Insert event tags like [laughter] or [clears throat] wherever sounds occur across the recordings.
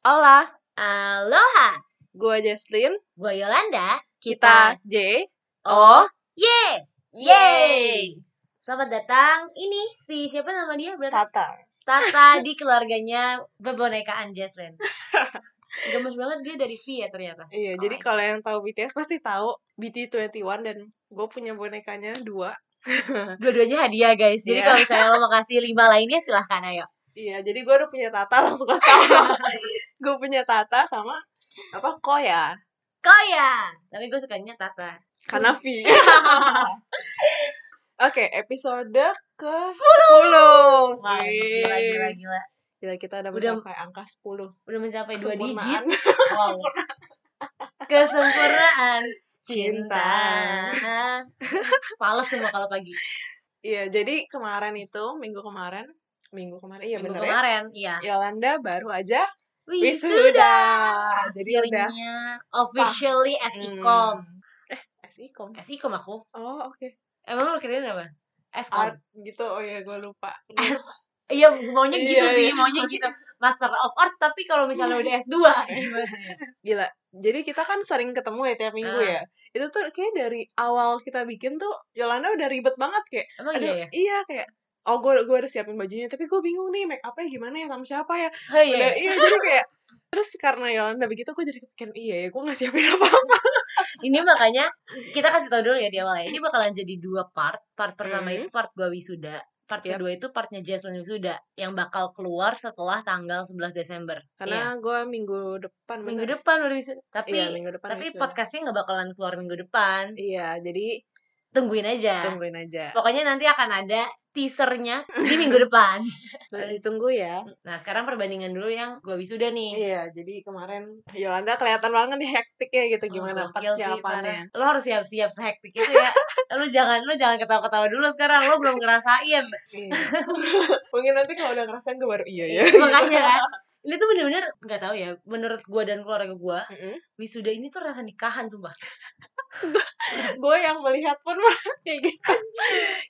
Hola, Aloha, gue Jesslyn. gue Yolanda. Kita J O ye, Yeay. Selamat datang. Ini si siapa nama dia? Berarti Tata. Tata di keluarganya bebonekaan Jesslyn. [laughs] Gemes banget dia dari V ya ternyata. Iya, Oh jadi kalau yang tahu BTS pasti tahu BT21 dan gue punya bonekanya dua. Dua-duanya hadiah guys. Jadi Iya. kalau misalnya lo mau kasih lima lainnya silahkan ayo. Iya, jadi gue udah punya Tata [laughs] langsung kasih tahu. gue punya Tata sama apa Koya Koya. Tapi gue sukanya Tata. karena V. [laughs] Oke, episode ke 10. Wah, gila, gila, gila. Gila, kita udah Udah- mencapai angka 10. Udah mencapai dua digit. Kesempurnaan. Wow. Kesempurnaan Cinta. cinta. Semua kalau pagi. Iya, jadi kemarin itu, minggu kemarin, minggu kemarin, iya Minggu bener ya. kemarin, iya. Yolanda baru aja Wisuda. Jadi udah officially Hmm. SICOM. Eh, SIKOM. SICOM aku. Oh, oke. Emang lo kirain apa? SCOM. Art gitu. Oh iya, gue lupa. Iya, maunya gitu Iya, sih, iya. maunya gitu. Master of Arts tapi kalau misalnya udah S2 [laughs] gimana? Gila. Jadi kita kan sering ketemu ya tiap minggu Ah. ya. Itu tuh kayak dari awal kita bikin tuh Yolanda udah ribet banget kayak. Emang Aduh, iya ya? iya kayak Oh, gue gue harus siapin bajunya, tapi gue bingung nih make upnya gimana ya sama siapa ya. Oh iya. Udah, iya jadi kayak terus karena Yolanda begitu, gue jadi kepikiran iya ya, gue nggak siapin apa-apa. [laughs] Ini makanya kita kasih tau dulu ya di awal ya. Ini bakalan jadi dua part. Part pertama Hmm. itu part gua wisuda. Part Yap. kedua itu partnya Jaslyn wisuda yang bakal keluar setelah tanggal 11 Desember. Karena Iya. gue minggu depan minggu bener. depan baru wisuda. Tapi Iya, minggu depan tapi wisuda. podcastnya nggak bakalan keluar minggu depan. Iya, jadi Tungguin aja. tungguin aja. Pokoknya nanti akan ada teasernya di minggu [laughs] depan. Nah, ditunggu ya. Nah, sekarang perbandingan dulu yang gua wisuda nih. Iya, jadi kemarin Yolanda kelihatan banget nih hektik ya gitu Oh, gimana sih, persiapannya. parah. Lo harus siap-siap sehektik itu ya. [laughs] lu jangan lu jangan ketawa-ketawa dulu sekarang. Lo belum ngerasain. Iya. [laughs] Mungkin nanti kalau udah ngerasain gue baru iya ya. Makanya kan. Ini tuh bener-bener nggak tahu ya. Menurut gua dan keluarga gua, Mm-mm. wisuda ini tuh rasa nikahan sumpah. [laughs] gue yang melihat pun [laughs] kayak gitu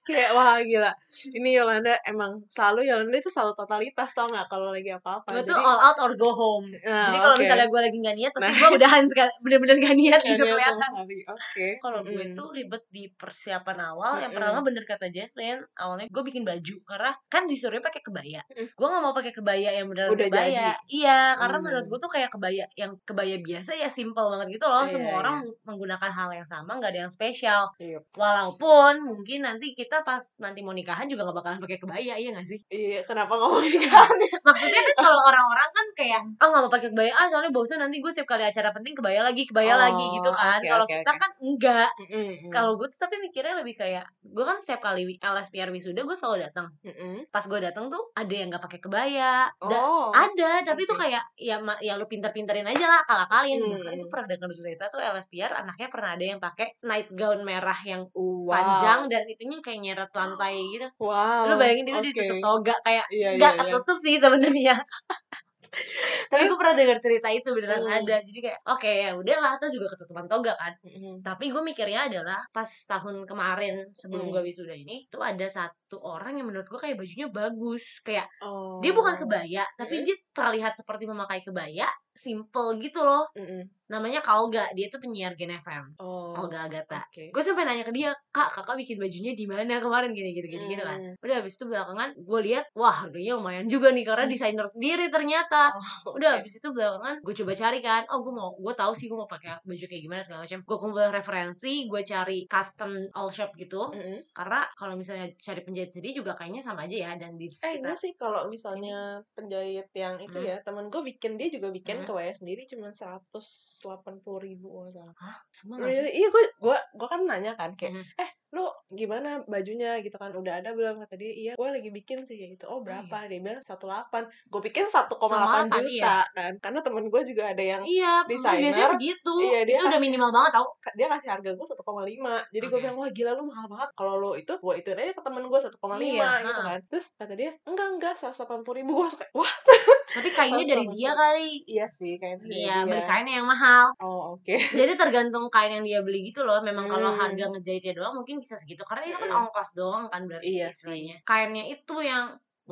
kayak wah gila ini Yolanda emang selalu Yolanda itu selalu totalitas tau nggak kalau lagi apa-apa Gue tuh jadi all out or go home. nah, Jadi kalau oke. misalnya gue lagi nggak niat, pasti Nah. gue udahan sekali, bener-bener nggak niat gitu kelihatan. oke Kalau gue tuh ribet di persiapan awal. Yang Mm-mm. pertama bener kata Jesslyn, awalnya gue bikin baju karena kan disuruh pakai kebaya. Mm. Gue nggak mau pakai kebaya yang beneran Udah kebaya. Iya, karena Hmm. menurut gue tuh kayak kebaya yang kebaya biasa ya simple banget gitu loh. Iya, Semua iya. orang menggunakan hal yang sama, nggak ada yang spesial. Iya. Walaupun mungkin nanti kita pas nanti mau nikahan juga nggak bakalan pakai kebaya, iya gak sih? iya kenapa ngomongin kan [laughs] Maksudnya kan kalau orang-orang kan kayak ah nggak mau pakai kebaya ah soalnya bosan nanti gue setiap kali acara penting kebaya lagi kebaya Oh, lagi gitu kan. oke, kalau oke, kita oke. kan enggak. Mm-mm. Kalau gue tuh tapi mikirnya lebih kayak gue kan setiap kali LSPR wisuda gue selalu datang. Mm-mm. Pas gue datang tuh ada yang nggak pakai kebaya. Da- oh ada tapi tuh oke. kayak ya ma- ya lu pinter-pinterin aja lah akal-akalin Hmm. bahkan gue pernah dengar cerita tuh LSPR anaknya pernah ada yang pakai night gown merah yang wow. panjang dan itunya kayak nyeret lantai gitu wow lu bayangin itu oke. ditutup toga kayak iya, nggak iya, iya. ketutup sih sebenarnya [laughs] tapi gue pernah dengar cerita itu beneran Hmm. ada jadi kayak oke ya udahlah atau juga ketutupan toga kan Mm-mm. tapi gue mikirnya adalah pas tahun kemarin sebelum Hmm. gue wisuda ini tuh ada satu orang yang menurut gue kayak bajunya bagus. Kayak oh dia bukan kebaya tapi Mm-mm. dia terlihat seperti memakai kebaya simple gitu loh. Mm-mm. namanya Kalga dia tuh penyiar Gen FM oh Olga Agatha. oke. Gue sampai nanya ke dia kak kakak bikin bajunya di mana kemarin? Gini gini gini gitu kan Hmm. udah habis itu belakangan gue lihat wah harganya lumayan juga nih karena desainer sendiri ternyata. Oh, udah oke. habis itu belakangan gue coba cari kan. Oh gue mau gue tahu sih gue mau pakai baju kayak gimana segala macam. Gue kumpulin referensi gue cari custom all shop gitu. Mm-mm. karena kalau misalnya cari penjahit sendiri juga kayaknya sama aja ya dan di Eh enggak sih kalau misalnya penjahit yang itu Hmm. ya temen gue bikin dia juga bikin Hmm. kebaya sendiri cuma seratus delapan puluh ribu kalau nggak salah. semua nggak sih? Really? Iya gue gue gue kan nanya kan kayak Mhm. eh lu gimana bajunya gitu kan udah ada belum kata dia iya gue lagi bikin sih gitu oh berapa dia bilang satu delapan gue pikir satu koma delapan 1,8, juta kan karena temen gue juga ada yang iya desainer, biasanya segitu iya, dia itu udah kasih- minimal banget tau dia kasih harga gue 1,5 jadi gue Oke. bilang wah gila lu mahal banget kalau lo itu gue itu aja ke temen gue 1,5 Iya, gitu kan. Terus kata dia enggak enggak 180 ribu. Gue kayak wah tapi kainnya dari dia kali. Iya sih dari iya dia. beli kainnya yang mahal. Oh oke. [laughs] Jadi tergantung kain yang dia beli gitu loh. Memang kalau Hmm. harga ngejahitnya doang mungkin bisa segitu. Karena ini kan Mm-mm. ongkos doang kan berarti Iya istilahnya. Kainnya itu yang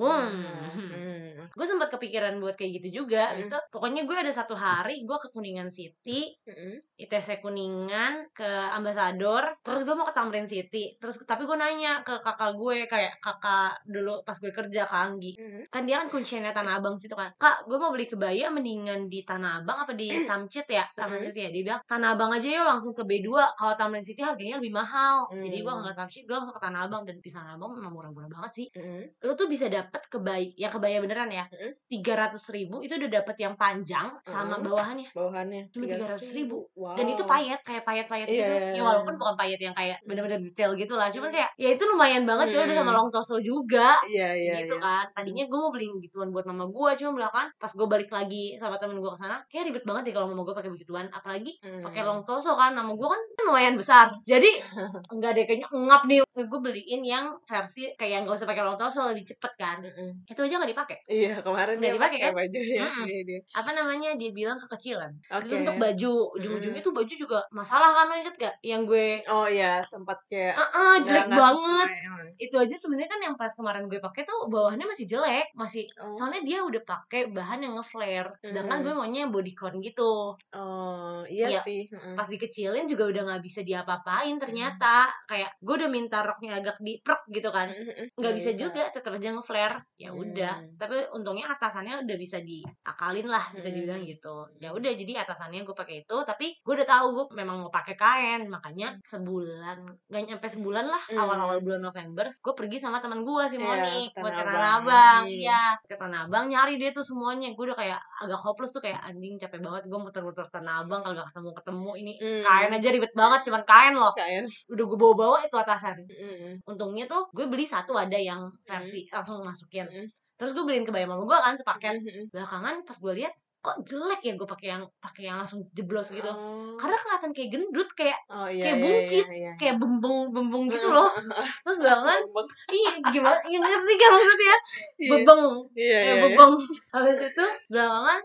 Hmm. Hmm. gue sempat kepikiran buat kayak gitu juga. Habis Hmm. itu pokoknya gue ada satu hari gue ke Kuningan City, Mm-mm. ITC Kuningan ke Ambasador, terus gue mau ke Tamrin City. Terus tapi gue nanya ke kakak gue kayak kakak dulu pas gue kerja ke Anggi. Mm-mm. Kan dia kan kuncinya Tanah Abang situ kan. Kak, gue mau beli kebaya mendingan di Tanah Abang apa di Tamcit ya? Tamrin. City ya. Dia bilang Tanah Abang aja yuk langsung ke B2. Kalau Tamrin City harganya lebih mahal. Jadi gue nggak Tamcit, gue langsung ke Tanah Abang dan di Tanah Abang memang murah-murah banget sih. Mm-mm. Lu tuh bisa dapet kebaya, ya kebaya beneran ya. Tiga ratus ribu itu udah dapet yang panjang sama bawahannya. Bawahannya Cuma 300.000. Wow. Dan itu payet kayak payet-payet Iya, gitu. iya, Ya iya. walaupun bukan payet yang kayak bener-bener detail gitu lah. Cuman kayak ya itu lumayan banget cuy udah sama long torso juga. Iya iya gitu kan tadinya gue mau beliin gituan buat mama gue cuma belakangan pas gue balik lagi sama temen gue ke sana kayak ribet banget deh kalau mama gue pakai begituan apalagi Hmm. pakai long torso kan nama gue kan lumayan besar jadi [laughs] enggak deh kayaknya ngap nih gue beliin yang versi kayak nggak usah pakai long torso lebih cepet kan Mm-mm. itu aja nggak dipakai Iya kemarin Nggak dipakai, pakai kan? baju ya. Iya, dia. apa namanya dia bilang kekecilan itu untuk baju ujung-ujungnya Mm. tuh baju juga masalah kan lo inget gak yang gue Oh iya sempat kayak ah ah, jelek banget sesuai, itu aja sebenarnya kan yang pas kemarin gue pakai tuh bawahannya masih jelek masih Oh. soalnya dia udah pakai bahan yang nge-flare sedangkan Hmm. gue maunya bodycon gitu Oh iya Iya. sih. Mm-mm. pas dikecilin juga udah nggak bisa diapa-apain ternyata kayak gue udah minta roknya agak diprek gitu kan nggak bisa juga tetap aja nge-flare ya udah Hmm. tapi untungnya atasannya udah bisa diakalin lah bisa Hmm. dibilang gitu ya udah jadi atasannya gue pakai itu tapi gue udah tahu gue memang mau pakai kain makanya sebulan nggak nyampe sebulan lah Hmm. awal-awal bulan November gue pergi sama teman gue si Iya, Moni ke buat ke Tanah Abang. Hmm. iya ke Tanah Abang nyari dia tuh semuanya gue udah kayak agak hopeless tuh kayak anjing capek banget gue muter-muter Tanah Abang kalau gak ketemu ketemu ini Hmm. kain aja ribet banget cuman kain loh Kain. udah gue bawa-bawa itu atasan Mm-mm. untungnya tuh gue beli satu ada yang versi langsung masukin Mm. terus gue beliin kebaya mama gue kan sepaket Mm-mm. belakangan pas gue lihat kok jelek ya gue pakai yang pakai yang langsung jeblos gitu Oh. karena kelihatan kayak gendut kayak Oh iya. kayak iya, buncit, iya, iya. kayak bembung bembung gitu loh terus belakangan [laughs] iya gimana ya ngerti kan maksudnya [laughs] Iya. bebeng Iya kayak iya. iya. bebeng habis itu belakangan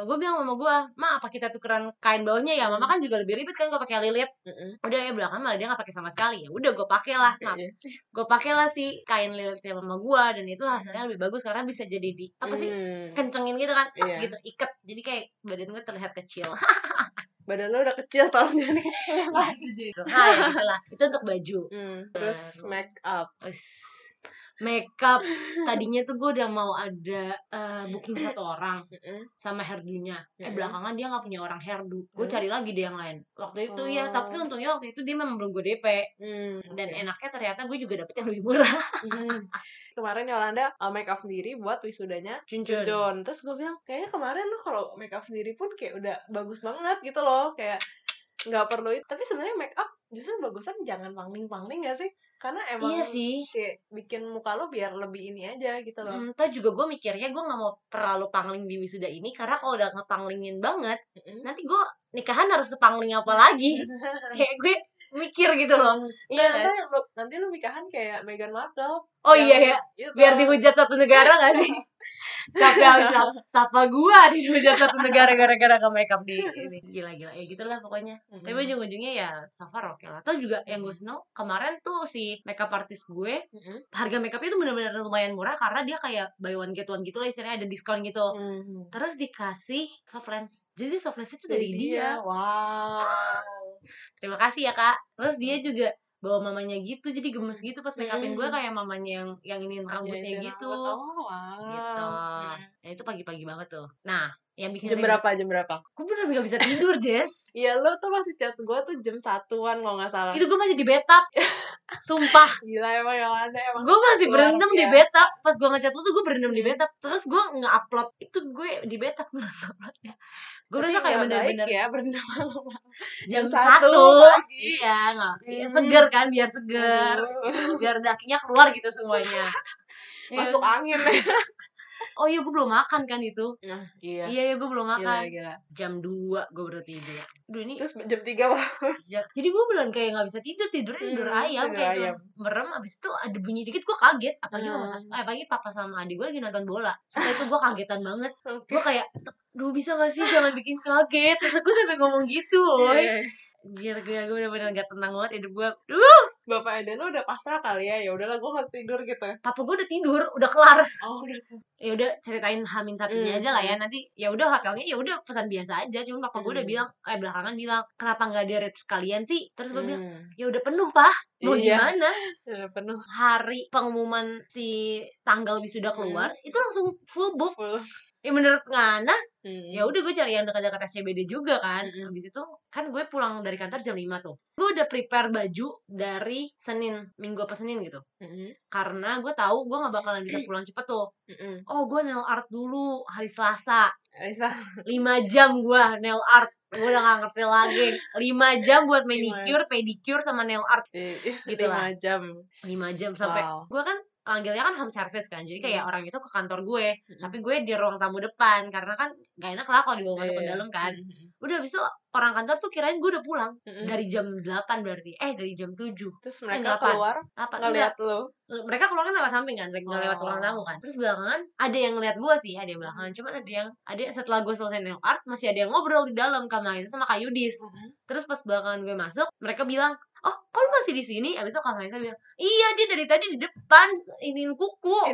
gue bilang sama gue ma apa kita tukeran kain bawahnya ya mama kan juga lebih ribet kan gue pakai lilit Mm-mm. udah ya belakangan malah dia nggak pakai sama sekali ya udah gue pakai lah nah Iya. gue pakai lah si kain lilitnya mama gue dan itu hasilnya lebih bagus karena bisa jadi di apa sih Hmm. kencengin gitu kan Iya. gitu iket jadi kayak badan gue terlihat kecil [laughs] Badan lo udah kecil tolong jangan kecil. nah itu juga nah ya gitulah itu untuk baju Hmm. Terus make up. Makeup tadinya tuh gue udah mau ada eh, booking satu orang sama hairdo-nya eh belakangan dia nggak punya orang hairdo gue cari lagi deh yang lain waktu itu ya Oh. tapi untungnya waktu itu dia memang belum gue DP Hmm. dan oke. enaknya ternyata gue juga dapet yang lebih murah Hmm. [laughs] Kemarin Yolanda uh, make up sendiri buat wisudanya Cuncun. John. Terus gue bilang, kayaknya kemarin lo kalau make up sendiri pun kayak udah bagus banget gitu loh. Kayak nggak perlu itu. Tapi sebenarnya make up justru bagusan jangan pangling-pangling gak sih? Karena emang iya sih kayak bikin muka lo biar lebih ini aja gitu loh. Hmm, juga gue mikirnya gue nggak mau terlalu pangling di wisuda ini karena kalau udah ngepanglingin banget Mm-mm. nanti gue nikahan harus sepangling apa lagi [laughs] kayak gue mikir gitu loh. Iya, iya kan? nanti nanti lo nikahan kayak Meghan Markle. oh iya ya itu. biar dihujat satu negara gak sih? [laughs] Siapa siapa, siapa gua dihujat satu negara gara-gara ke makeup di ini. Gila-gila ya gitulah pokoknya. Mm-mm. tapi ujung-ujungnya ya so far oke lah. Atau juga yang gue seneng kemarin tuh si makeup artist gue Mm-mm. harga makeupnya tuh bener-bener lumayan murah karena dia kayak buy one get one gitu lah istilahnya ada diskon gitu. Mhm. terus dikasih soft lens. Jadi soft lens itu Dari dari dia. Wow. Terima kasih ya kak terus dia juga bawa mamanya gitu jadi gemes gitu pas make upin gue Mm. kayak mamanya yang yang ini rambutnya Jadi gitu rambut. Oh, wow. gitu nah itu pagi-pagi banget tuh nah yang bikin Jam berapa? Jam berapa? gue bener gak bisa tidur [laughs] Jess Iya lo tuh masih chat gue tuh jam satuan kalau nggak salah. itu gue masih di bathtub [laughs] sumpah Gila emang Yolanda emang. gue masih berendam di biasa. bathtub pas gue ngechat lu tuh gue berendam di Hmm. bathtub terus gue nge-upload itu gue di bathtub uploadnya gue rasa kayak nggak bener-bener ya berendam malam. jam jam satu pagi. iya nggak iya, Hmm. seger kan biar seger biar dakinya keluar gitu semuanya Ya. [laughs] Masuk angin ya. Oh iya gue belum makan kan itu Nah, iya. iya iya gue belum Gila, makan gila. jam 2 gue baru tidur Duh ini Terus jam 3 apa? ya, jadi gue beneran kayak nggak bisa tidur tidurnya tidur Hmm, ayam tidur kayak ayam. cuma merem abis itu ada bunyi dikit gue kaget apalagi mama Hmm. sama eh pagi papa sama adik gue lagi nonton bola setelah itu gue kagetan banget Oke. gue kayak duh bisa gak sih jangan bikin kaget terus gue sampai ngomong gitu woy Iya. Anjir gue gue bener-bener gak tenang banget hidup gue Duh bapak Eden lu udah pasrah kali ya ya udahlah gue harus tidur gitu papa gue udah tidur udah kelar. Oh udah ya udah ceritain hamin satunya Hmm, aja lah ya. nanti ya udah hotelnya ya udah pesan biasa aja. Cuman papa gue udah Hmm. bilang eh belakangan bilang kenapa nggak di rate sekalian sih? Terus gue bilang Hmm. ya udah penuh pak. Mau Iya. gimana? [laughs] Udah penuh. Hari pengumuman si tanggal wisuda keluar itu langsung full book. Full ya menurut Ngana Hmm. ya udah gue cari yang dekat-dekat SCBD juga kan. Mm-mm. habis itu kan gue pulang dari kantor jam 5 tuh. Gue udah prepare baju dari Senin minggu apa Senin gitu. Mm-mm. karena gue tahu gue nggak bakalan bisa pulang cepet tuh. Mm-mm. oh gue nail art dulu hari Selasa. 5 jam gue nail art. Gue udah gak ngerti lagi. 5 jam buat manicure pedicure sama nail art. Di Gitu lima jam. 5 jam sampai Wow. gue kan panggilnya kan home service kan jadi kayak Hmm. orang itu ke kantor gue Mm-mm. tapi gue di ruang tamu depan karena kan gak enak lah kalau dibawa masuk ke Iya. dalam kan Mm-mm. udah abis itu orang kantor tuh kirain gue udah pulang Mm-mm. dari jam 8 berarti eh dari jam 7 terus Eh, mereka delapan. keluar apa ngeliat lu mereka keluar kan lewat samping kan nggak lewat ruang Oh. tamu kan terus belakangan ada yang ngeliat gue sih ada yang belakangan cuman ada yang ada setelah gue selesai nail art masih ada yang ngobrol di dalam kamar itu sama Kak Yudis terus pas belakangan gue masuk mereka bilang oh kok lu masih di sini? Abis itu Kak Maisa bilang iya dia dari tadi di depan iniin kuku. [laughs]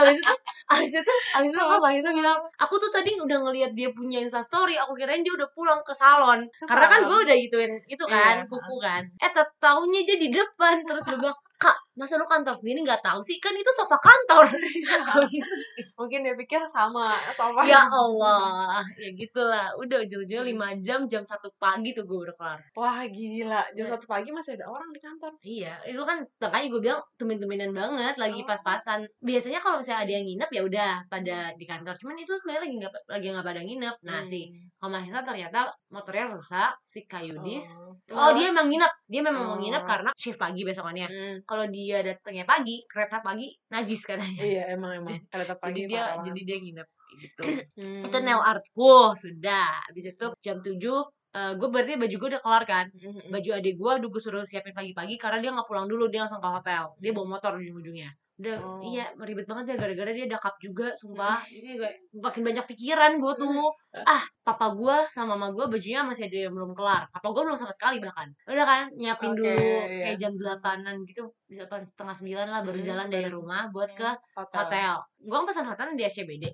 Abis itu abis itu abis itu Kak Maisa bilang aku tuh tadi udah ngeliat dia punya instastory aku kirain dia udah pulang ke salon. Karena kan gue udah gituin itu kan Iya. kuku kan. Eh tak taunya dia di depan. Terus gue bilang kak masa lu kantor sendiri nggak tahu sih kan itu sofa kantor [laughs] mungkin dia pikir sama sama ya Allah ya gitulah udah ujung-ujungnya Hmm. lima jam jam satu pagi tuh gue udah kelar wah gila jam Iya. satu pagi masih ada orang di kantor Iya, itu kan makanya gue bilang tumin-tuminan banget lagi Oh. pas-pasan. Biasanya kalau misalnya ada yang nginep ya udah pada di kantor. Cuman itu sebenarnya lagi nggak lagi nggak pada nginep. Nah Hmm. si Komahisa ternyata motornya rusak, si Kayudis. Oh. Oh, dia emang nginep, dia memang mau Oh. nginep karena shift pagi besokannya. Hmm. Kalau dia datangnya pagi, kereta pagi najis katanya. iya emang emang [laughs] jadi pagi dia parah jadi dia nginep gitu. [clears throat] Hmm. itu nail artku sudah. Habis itu jam 7 gue berarti baju gue udah kelar kan Mm-mm. baju adik gue udah gue suruh siapin pagi-pagi karena dia nggak pulang dulu dia langsung ke hotel dia bawa motor ujung-ujungnya udah Oh. iya ribet banget ya gara-gara dia ada cup juga sumpah. [laughs] Ini kayak makin banyak pikiran gue tuh. [laughs] Ah papa gue sama mama gue bajunya masih ada yang belum kelar. Papa gue belum sama sekali bahkan. Udah kan nyiapin Oke, dulu iya. kayak jam delapanan gitu delapan setengah sembilan lah baru Hmm, jalan dari rumah buat ke hotel, hotel. Gue pesan hotelnya di SCBD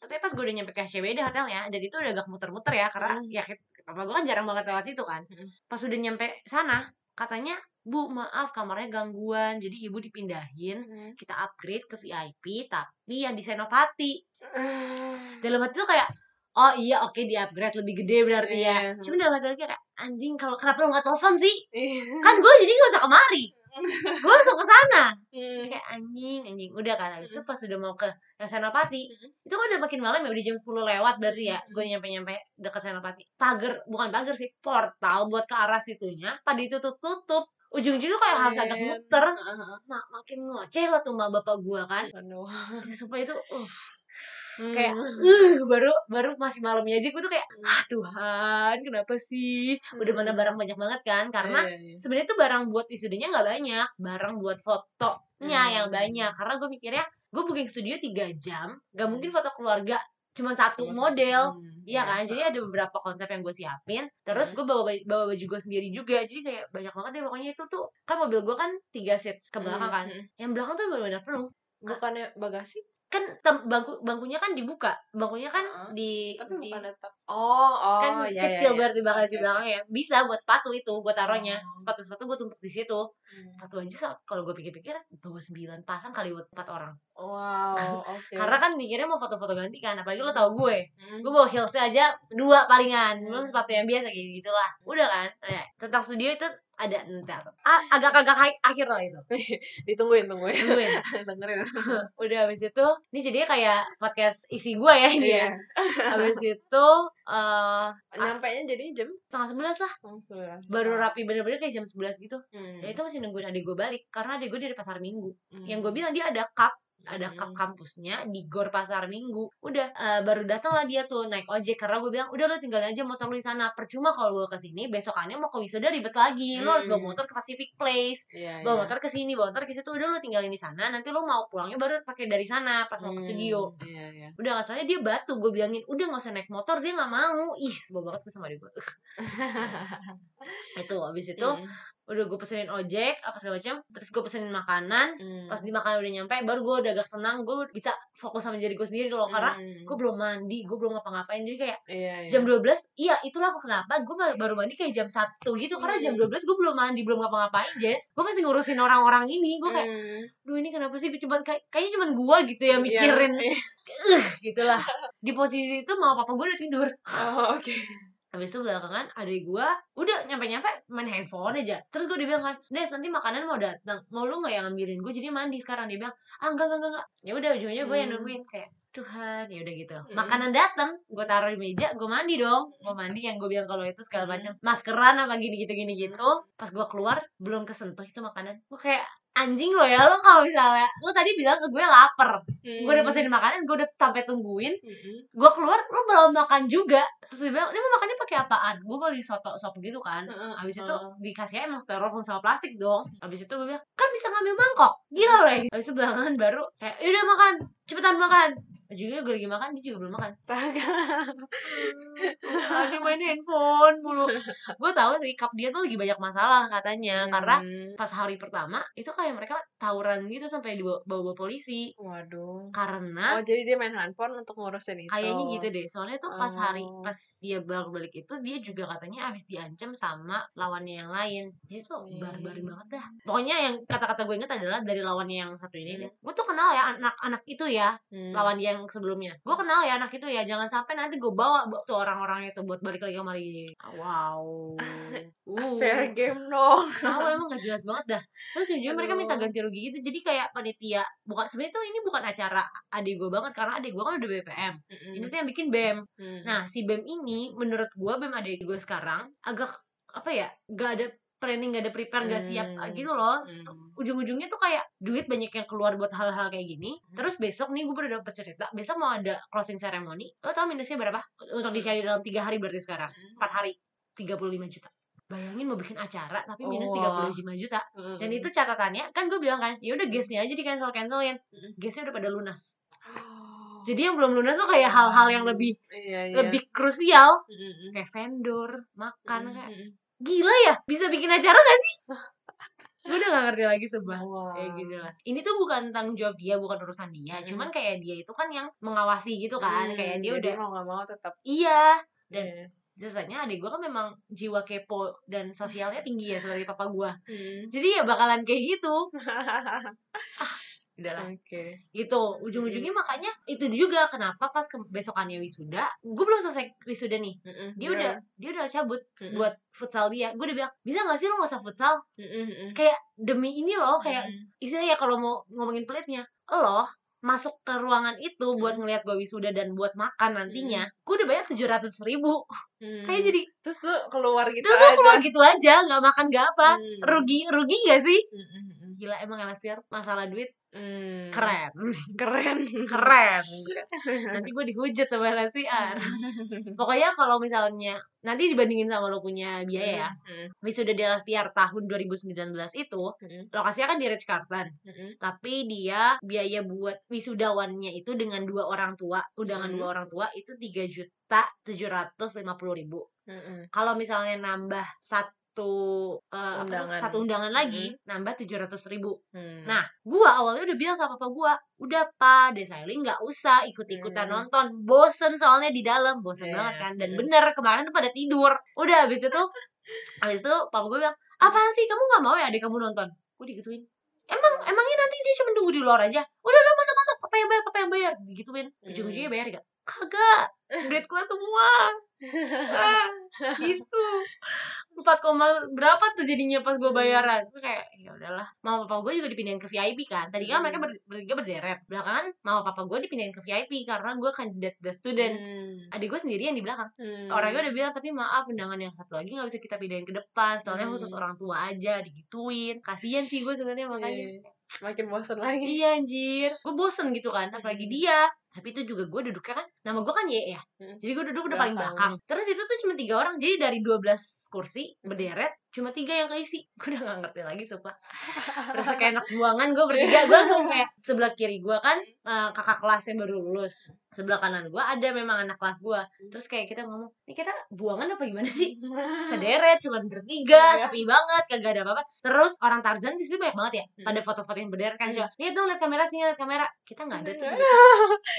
tapi pas gue udah nyampe ke SCBD hotelnya jadi itu udah agak muter-muter ya karena Mm. ya papa gue kan jarang banget lewat situ kan. Pas udah nyampe sana katanya bu maaf kamarnya gangguan. Jadi ibu dipindahin Mm. kita upgrade ke VIP tapi yang di Senopati. Mm. dalam hati tuh kayak oh iya oke di upgrade lebih gede berarti ya. Iya. cuma dalam hati lagi kayak anjing kalau kenapa lo nggak telepon sih? Iya. kan gue jadi nggak usah kemari. Gue langsung ke sana. Mm. kayak anjing anjing. Udah kan habis itu pas udah mau ke yang Senopati itu kan udah makin malam ya udah jam 10 lewat berarti ya gue nyampe nyampe deket Senopati. Pagar bukan pagar sih portal buat ke arah situnya. Pada itu tutup tutup ujung-ujungnya tuh kayak harus agak muter mak makin ngoceh lah tuh mak bapak gue kan Aduh. supaya itu uh, Hmm. kayak uh, baru baru masih malamnya aja gue tuh kayak ah Tuhan kenapa sih udah mana Hmm. barang banyak banget kan karena Iya, iya. sebenarnya tuh barang buat wisudanya nggak banyak barang buat fotonya Hmm. yang banyak karena gue mikirnya gue booking studio 3 jam gak mungkin foto keluarga cuma satu Cuma- model. Hmm, Iya kan, jadi ada beberapa konsep yang gue siapin. Terus gue bawa bawa baju gue sendiri juga, jadi kayak banyak banget deh. Pokoknya itu tuh kan mobil gue kan tiga seat ke belakang kan, Hmm, hmm. yang belakang tuh benar-benar penuh. bukannya bagasi Kan tem- bangku bangkunya kan dibuka, bangkunya kan Heeh. di, tapi di bukan tetap oh oh kan ya, kecil ya, ya. berarti bagasi Oke, belakangnya bisa buat sepatu itu gue taruhnya Oh. sepatu sepatu gue tumpuk di situ Hmm. sepatu aja kalau gue pikir-pikir bawa sembilan pasang kali buat empat orang wow [laughs] oke karena kan mikirnya mau foto-foto ganti kan apalagi lo tau gue Hmm. gue bawa heelsnya aja dua palingan belum Hmm. sepatu yang biasa kayak gitulah udah kan nah, tentang studio itu ada ntar. Ah, agak-agak hi- akhir lah itu. [laughs] Ditungguin tungguin. Tungguin. [laughs] dengerin. [laughs] Udah habis itu ini jadinya kayak podcast isi gue ya ini iya. ya. Habis itu eh nyampe nya jadi jam? Setengah sebelas lah. Setengah sebelas. Baru rapi bener-bener kayak jam 11 gitu. Hmm. dan itu masih nungguin adik gue balik karena adik gue dari pasar minggu. Hmm. yang gue bilang dia ada cup ada cup kampusnya di gor pasar minggu. Udah eh, baru datang lah dia tuh naik ojek. Karena gue bilang udah lo tinggalin aja motor lu di sana. Percuma kalau gue ke sini besokannya mau ke wisuda ribet lagi. Lo harus bawa Hmm. motor ke Pacific Place. Iya, bawa iya. motor ke sini bawa motor ke situ. Udah lo tinggalin di sana. Nanti lo mau pulangnya baru pakai dari sana pas mau ke Hmm, studio. iya iya. Udah soalnya dia batu. Gue bilangin udah nggak usah naik motor dia nggak mau. Ih sebel banget gue sama adik gue [laughs] itu abis itu Hmm. Udah gue pesenin ojek apa segala macam terus gue pesenin makanan Hmm. pas di makanan udah nyampe baru gue udah agak tenang gue bisa fokus sama diri gue sendiri loh karena Hmm. gue belum mandi gue belum ngapa-ngapain jadi kayak iya, iya. jam 12 iya itulah aku kenapa gue baru mandi kayak jam 1 gitu karena jam Hmm. 12 gue belum mandi belum ngapa-ngapain Jess gue masih ngurusin orang-orang ini gue kayak Hmm. duh ini kenapa sih gue cuman kayak kayaknya cuman gue gitu ya mikirin iya. [laughs] gitulah di posisi itu mau papa gue udah tidur oh oke Habis itu belakangan adik gue udah nyampe-nyampe main handphone aja. Terus gue bilang kan, Des nanti makanan mau datang, mau lu nggak yang ngambilin? Gue jadi mandi sekarang. Dia bilang, ah enggak enggak enggak. enggak." Ya udah ujungnya gue yang Hmm. nungguin kayak Tuhan ya udah gitu. Hmm. Makanan datang, gue taruh di meja, gue mandi dong. Gue mandi yang gue bilang kalau itu segala Hmm. macam. Maskeran apa gini gitu gini gitu. Pas gue keluar belum kesentuh itu makanan. Gue kayak anjing lo ya lo kalau misalnya lo tadi bilang ke gue lapar. Gue udah pesenin makanan gue udah sampai tungguin. Hmm. gue keluar lo belum makan juga. Terus dia bilang ini mau makannya pakai apaan? Gue beli soto sop gitu kan. Habis itu heeh. dikasihnya emang styrofoam sama plastik dong. Habis itu gue bilang kan bisa ngambil mangkok. Gila loh ya. Habis itu belakangan baru kayak yaudah makan. Cepetan makan. Ujungnya gue lagi makan dia juga belum makan. Lagi main handphone mulu. Gue tahu sih cup dia tuh lagi banyak masalah katanya. Karena Hmm. pas hari pertama itu kayak mereka tawuran gitu sampai dibawa bawa polisi waduh Karena oh jadi dia main handphone untuk ngurusin itu Kayaknya gitu deh. Soalnya tuh pas hari Oh. pas dia baru balik itu dia juga katanya abis diancam sama lawannya yang lain. Dia tuh Hmm. barbar banget dah. Pokoknya yang kata-kata gue inget adalah dari lawannya yang satu ini. Hmm. Gue tuh kenal ya anak-anak itu ya, Hmm. lawan dia yang sebelumnya. Gue kenal ya anak itu ya. Jangan sampai nanti gue bawa tuh orang-orang itu buat balik lagi sama lagi. Wow. [laughs] Uh. fair game dong Tahu emang gak jelas banget dah. Terus mereka minta Aduh. ganti rugi gitu. Jadi kayak panitia bukan sebenarnya tuh ini bukan acara adik gue banget karena adik gue kan udah BPM. Ini tuh yang bikin BEM. Hmm. Nah, si BEM ini menurut gue BEM adik gue sekarang agak apa ya? Gak ada planning, gak ada prepare, gak siap Hmm. gitu loh. Hmm. Ujung-ujungnya tuh kayak duit banyak yang keluar buat hal-hal kayak gini. Hmm. Terus besok nih gue baru dapet cerita, besok mau ada closing ceremony. Lo tau minusnya berapa? Untuk di-share dalam 3 hari berarti sekarang. 4 hari 35 juta. Bayangin mau bikin acara tapi minus Wah. 35 juta. Hmm. Dan itu catatannya kan gue bilang kan, ya udah guestnya aja di cancel cancelin. Mm. Guestnya udah pada lunas. Oh. Jadi yang belum lunas tuh kayak hal-hal yang lebih iya, iya. lebih krusial kayak vendor, makan kayak gila ya bisa bikin acara gak sih? gue udah gak ngerti lagi sebab kayak gitu lah. Ini tuh bukan tanggung jawab dia, bukan urusan dia. Mm. Cuman kayak dia itu kan yang mengawasi gitu kan, Hmm, kayak dia jadi udah mau nggak mau tetap iya. Dan Iya. Biasanya adik gue kan memang jiwa kepo dan sosialnya tinggi ya seperti papa gue. Hmm. Jadi ya bakalan kayak gitu. [laughs] Udah lah. Oke. gitu ujung-ujungnya makanya itu juga kenapa pas ke besokannya wisuda gue belum selesai wisuda nih Mm-mm. dia udah dia udah cabut Mm-mm. buat futsal dia gue udah bilang bisa gak sih lo gak usah futsal Mm-mm, mm-mm. kayak demi ini loh kayak Mm-mm. istilahnya ya kalau mau ngomongin pelitnya lo masuk ke ruangan itu buat Mm. ngelihat gue wisuda dan buat makan nantinya gue udah bayar tujuh ratus ribu Hmm. kayak jadi terus tuh keluar gitu terus aja. keluar gitu aja nggak makan nggak apa Hmm. rugi rugi gak sih Mm-mm, mm-mm. gila emang LSPR masalah duit Hmm. keren [laughs] keren keren [laughs] nanti gue dihujat sama LSPR [laughs] Pokoknya kalau misalnya nanti dibandingin sama lo punya biaya ya. Mm-mm, Wisuda di LSPR tahun 2019 itu mm-mm, lokasinya kan di Ritz Carlton, mm-mm. tapi dia biaya buat wisudawannya itu dengan dua orang tua, undangan Hmm. dua orang tua itu tiga juta tujuh ratus lima puluh ribu. Mm-mm. Kalau misalnya nambah satu eh, apa, Undangan. satu undangan lagi nambah tujuh ratus ribu. Hmm. Nah, gua awalnya udah bilang sama papa gua, udah pa, desailing nggak usah ikut-ikutan Hmm. nonton, bosen soalnya di dalam, bosen Iya, banget kan. Dan hmm. bener kemarin tuh pada tidur. Udah habis itu, habis itu papa gua bilang, apaan sih kamu nggak mau ya adik kamu nonton? Gue digituin. Emang emangnya nanti dia cuma tunggu di luar aja? Udah udah masuk masuk, papa yang bayar, papa yang bayar. Digituin. Ujung-ujungnya bayar gak? Kagak. Duit gua semua. Ah, gitu. empat koma berapa tuh jadinya pas gue bayaran gue kayak ya udahlah mama papa gue juga dipindahin ke VIP kan tadi kan Hmm. mereka ber, bertiga berderet belakangan mama papa gue dipindahin ke VIP karena gue kandidat the student Hmm. adik gue sendirian di belakang Hmm. orangnya udah bilang tapi maaf undangan yang satu lagi nggak bisa kita pindahin ke depan soalnya Hmm. khusus orang tua aja digituin kasian sih gue sebenarnya makanya Iya. makin bosan lagi iya anjir gue bosen gitu kan apalagi Hmm. dia tapi itu juga gue duduknya kan nama gue kan Y ya. Hmm. jadi gue duduk udah paling Belakang. terus itu tuh cuma tiga orang jadi dari 12 kursi Hmm. berderet cuma tiga yang keisi. [laughs] Gue udah gak ngerti lagi sumpah. [laughs] Rasa kayak anak buangan gue bertiga gue langsung kayak sebelah kiri gue kan eh, kakak kelasnya baru lulus. Sebelah kanan gue ada memang anak kelas gue. Terus kayak kita ngomong ini kita buangan apa gimana sih? [laughs] Sederet cuman bertiga Iya. sepi banget kagak ada apa-apa. Terus orang Tarzan di sini banyak banget ya. Hmm. pada foto-foto yang berderet kan Hmm. coba lihat dong lihat kamera sini lihat kamera. Kita nggak ada tuh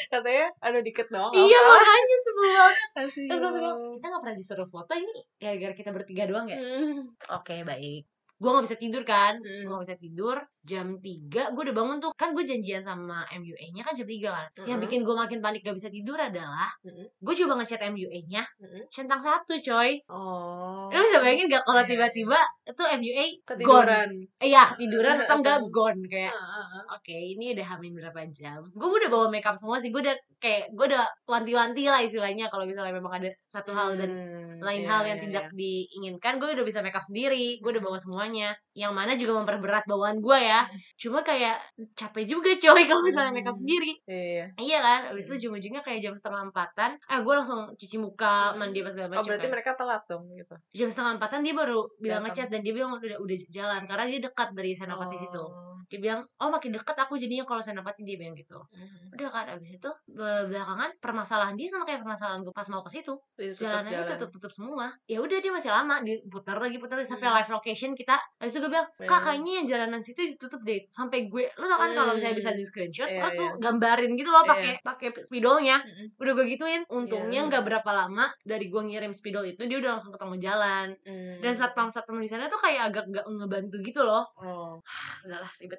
katanya ada dikit doang. Iya apa? makanya sebel banget. Terus gue bilang kita nggak pernah disuruh foto ini gara-gara kita bertiga doang ya? Hmm. oke baik gue nggak bisa tidur kan Hmm. gue nggak bisa tidur jam 3 gue udah bangun tuh kan gue janjian sama MUA nya kan jam 3 kan yang Mm-mm. bikin gue makin panik gak bisa tidur adalah Mm-mm. gue coba ngechat MUA nya Mm-mm. centang satu coy Oh. Lu bisa bayangin gak kalau tiba-tiba itu MUA gone ketiduran. Eh ya tiduran atau enggak [laughs] gone Kayak Ah, ah, ah. oke ini udah hamil berapa jam Gue udah bawa makeup semua sih Gue udah kayak Gue udah wanti-wanti lah istilahnya Kalau misalnya memang ada satu hal dan Hmm, lain iya, hal yang iya, tidak iya. diinginkan gue udah bisa makeup sendiri gue udah bawa semuanya yang mana juga memperberat bawaan gue ya cuma kayak capek juga coy kalau misalnya makeup Hmm. sendiri Iya. iya kan abis itu ujung-ujungnya kayak jam setengah empatan eh gue langsung cuci muka Hmm. mandi apa segala Oh macam berarti kan. mereka telat dong gitu. jam setengah empatan dia baru bilang ngechat dan dia bilang udah udah jalan karena dia dekat dari senopati situ Oh. Dia bilang oh makin dekat aku jadinya kalau senopati dia bilang gitu Mhm. udah kan abis itu be- belakangan permasalahan dia sama kayak permasalahan gue pas mau ke situ Itu tetap jalanannya jalan. tutup tutup semua ya udah dia masih lama diputar lagi putar lagi sampai Hmm. live location kita habis itu gue bilang kak Hmm. kayaknya yang jalanan situ ditutup deh sampai gue lo tau kan kalau misalnya bisa Hmm. di screenshot Iya, terus iya. tuh gambarin gitu loh Iya. pakai pakai spidolnya Mhm. udah gue gituin untungnya Iya. nggak berapa lama dari gue ngirim spidol itu dia udah langsung ketemu jalan Hmm. dan satpam satpam di sana tuh kayak agak nggak ngebantu gitu loh Oh. [sighs] udahlah ribet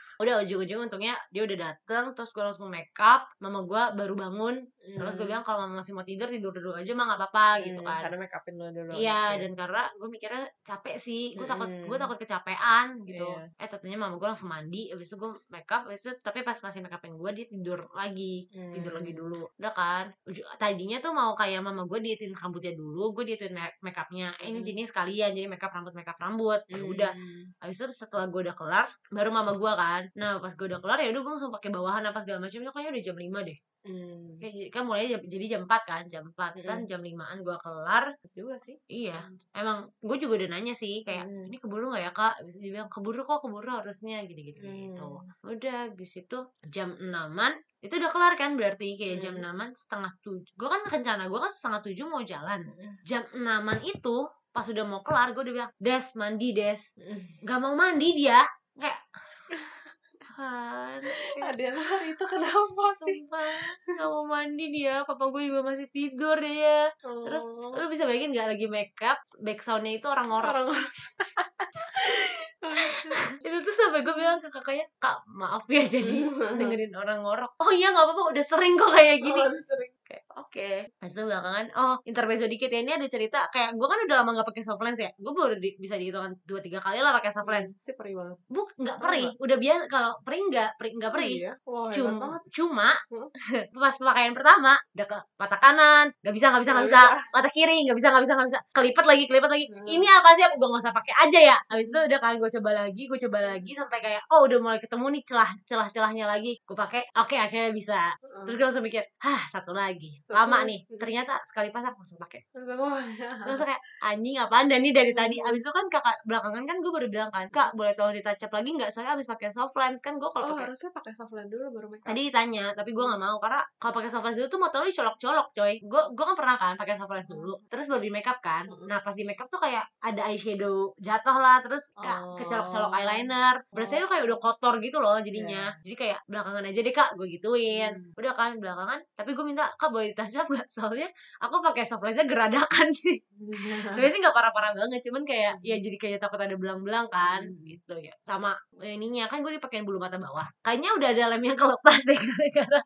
udah ujung-ujung untungnya dia udah dateng terus gue langsung make up mama gue baru bangun terus gue Hmm. bilang kalau mama masih mau tidur tidur dulu aja mah nggak apa-apa gitu Hmm, kan Karena make upin lo dulu. Iya gitu. dan karena gue mikirnya capek sih gue takut gue takut kecapean gitu Iya. eh tentunya mama gue langsung mandi abis itu gue make up abis itu tapi pas masih make upin gue dia tidur lagi tidur lagi Hmm. dulu udah kan tadinya tuh mau kayak mama gue dietin rambutnya dulu gue dietin make upnya eh, ini Mm. jenis sekalian jadi make up rambut make up rambut ya Hmm. udah Habis itu setelah gue udah kelar, baru mama gue kan. Nah pas gue udah kelar ya udah gue langsung pakai bawahan apa segala macam. Kayaknya udah jam 5 deh. Hmm. Kayak, kan mulai jam, jadi jam 4 kan, jam 4 kan Mm-mm. jam 5an gue kelar. juga sih. Iya, emang gue juga udah nanya sih kayak Hmm. ini keburu nggak ya kak? Habis itu dia bilang keburu kok, keburu harusnya gitu-gitu gitu. Hmm. Udah habis itu jam 6an itu udah kelar kan berarti kayak jam Hmm. 6an setengah tujuh. Gue kan rencana gue kan setengah tujuh mau jalan. Hmm. Jam 6an itu pas udah mau kelar gue udah bilang des mandi des Hmm. nggak mau mandi dia kayak Tuhan Adalah itu kenapa sih? sumpah nggak mau mandi dia papa gue juga masih tidur dia terus Oh. lu bisa bayangin nggak lagi makeup backsoundnya itu orang ngorok orang [laughs] itu tuh sampai gue bilang ke kakaknya kak maaf ya jadi [laughs] dengerin orang ngorok. Oh iya nggak apa-apa udah sering kok kayak gini. Oh, kayak oke. Habis itu belakangan oh intermezzo dikit ya ini ada cerita kayak gue kan udah lama nggak pakai soft lens ya gue baru di- bisa dihitung dua tiga kali lah pakai soft lens. Sih perih banget. buk nggak Oh, perih udah biasa kalau perih nggak perih nggak perih. Iya. Wah, cuma cuma Hmm. [laughs] pas pemakaian pertama udah ke mata kanan nggak bisa nggak bisa nggak Nggak bisa. mata kiri nggak bisa nggak bisa nggak bisa. Kelipet lagi kelipet lagi. Hmm. ini apa sih gue nggak usah pakai aja ya. Habis itu udah kan gue coba lagi gue coba lagi sampai kayak oh udah mulai ketemu nih celah celah celahnya lagi. Gue pakai oke akhirnya bisa. Terus gue langsung mikir hah satu lagi lama nih ternyata sekali pas aku langsung pakai langsung kayak anjing apaan dan nih dari tadi abis itu kan kakak belakangan kan gue baru bilang kan kak boleh tolong ditouch up lagi nggak soalnya abis pakai soft lens kan gue kalau Oh, pakai harusnya pakai soft lens dulu baru make up. Tadi ditanya, tapi gue gak mau karena kalau pakai soft lens dulu tuh mata lu colok-colok, coy. Gue gue kan pernah kan pakai soft lens dulu, terus baru di makeup kan. Mm-mm. Nah pas di makeup tuh kayak ada eyeshadow jatuh lah, terus kayak Oh. kecolok-colok eyeliner. Berarti tuh kayak udah kotor gitu loh jadinya. Jadi kayak belakangan aja deh kak, gue gituin. Hmm. Udah kan belakangan, tapi gue minta kak boleh ditouch up gak? Soalnya aku pakai soft lensnya geradakan [laughs] sih. [laughs] Sebenarnya sih gak parah-parah banget, cuman kayak ya jadi kayak takut ada belang-belang kan, Hmm. gitu ya. Sama ininya kan gue dipakein bulu mata bawah. Kayaknya udah ada lem yang kelepas deh [laughs] gara-gara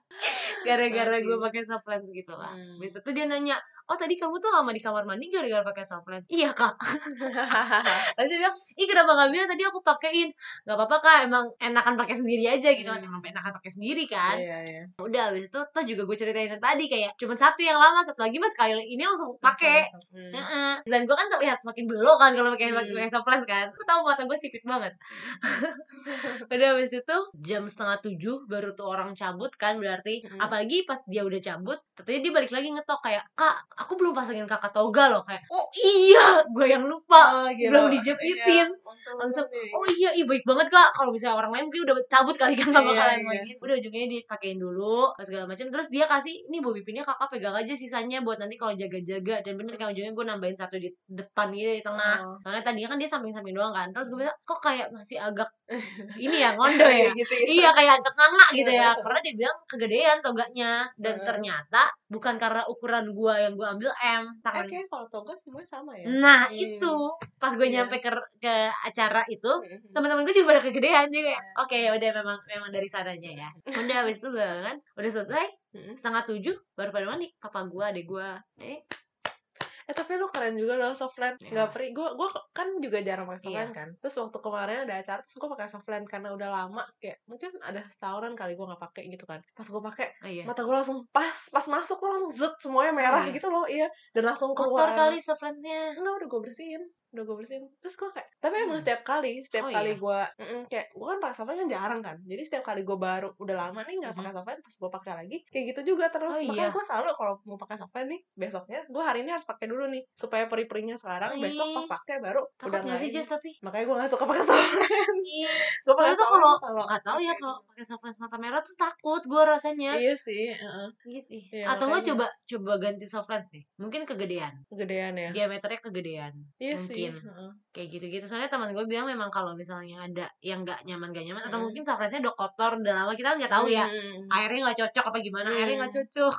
gara-gara gue pakai soft lens gitu lah. Hmm. Besok tuh dia nanya, oh tadi kamu tuh lama di kamar mandi gara-gara pakai soft lens? Iya kak. [laughs] Lalu dia bilang, ih kenapa gak bilang tadi aku pakein? Gak apa-apa kak, emang enakan pakai sendiri aja gitu kan. Hmm. Emang enakan pakai sendiri kan. Iya, iya. Udah habis itu tuh juga gue ceritain tadi kayak cuma satu yang lama, satu lagi mas sekali ini langsung pakai. Hmm. Dan gue kan terlihat semakin belok kan kalau pakai Hmm. pakai soft lens kan. Lu tahu mata gue sipit banget. [laughs] Udah habis itu jam setengah tujuh baru tuh orang cabut kan berarti. Hmm. Apalagi pas dia udah cabut, tentunya dia balik lagi ngetok kayak kak aku belum pasangin kakak toga loh kayak oh iya gue yang lupa. Oh, gila. belum dijepitin. Iya, langsung oh iya iya baik banget kak. Kalau misalnya orang lain mungkin udah cabut kali kan nggak Iya, bakalan iya. mainin. Udah ujungnya dipakein dulu segala macam terus dia kasih ini bobi pinnya kakak pegang aja sisanya buat nanti kalau jaga-jaga. Dan bener kan ujungnya gue nambahin satu di depan gitu di tengah. Oh. soalnya tadinya kan dia samping-samping doang kan. Terus gue bilang kok kayak masih agak [laughs] ini ya ngondo ya? Gitu, gitu. iya kayak agak nganga gitu ya. karena dia bilang kegedean toganya. Dan ternyata bukan karena ukuran gua yang gua ambil M Eh, tangan kayaknya kalau toga semuanya sama ya. nah Hmm. itu pas gue Iya. nyampe ke ke acara itu Mhm. teman-teman gue juga pada kegedean juga Iya. oke udah memang memang dari sananya ya udah habis itu gue kan udah selesai Mhm. setengah tujuh baru pada mandi papa gue adek gue eh Eh tapi lu keren juga loh softland Iya. nggak peri gue gue kan juga jarang pakai softland Iya. kan. Terus waktu kemarin ada acara terus gue pakai softland karena udah lama. Kayak mungkin ada setahunan kali gue nggak pakai gitu kan. Pas gue pakai oh iya. mata gue langsung pas pas masuk tuh langsung zet semuanya merah iya. gitu loh. Iya. Dan langsung kotor keluar. kali softlandsnya enggak udah gue bersihin udah gue bersihin terus gue kayak tapi emang Hmm. setiap kali setiap Oh, kali iya. gue kayak gue kan pakai softland kan jarang kan jadi setiap kali gue baru udah lama nih nggak Mhm. pakai softland pas gue pakai lagi kayak gitu juga terus Oh, makanya iya. gue selalu kalau mau pakai softland nih besoknya gue hari ini harus pakai dulu nih supaya peri-perinya sekarang besok pas pakai baru takut udah nggak sih. Jess tapi makanya gue nggak suka pakai Iya. gue pakai tuh kalau kalau nggak tahu ya [laughs] kalau pakai softlands mata merah tuh takut gue rasanya iya sih heeh. gitu. Iya, atau makanya. coba coba ganti softlands deh mungkin kegedean kegedean ya diameternya kegedean iya sih mungkin. heeh. kayak gitu-gitu soalnya teman gue bilang memang kalau misalnya ada yang nggak nyaman gak nyaman atau Mm. mungkin softlandsnya udah kotor udah lama kita kan nggak tahu ya Hmm. airnya nggak cocok apa gimana airnya nggak Mm. cocok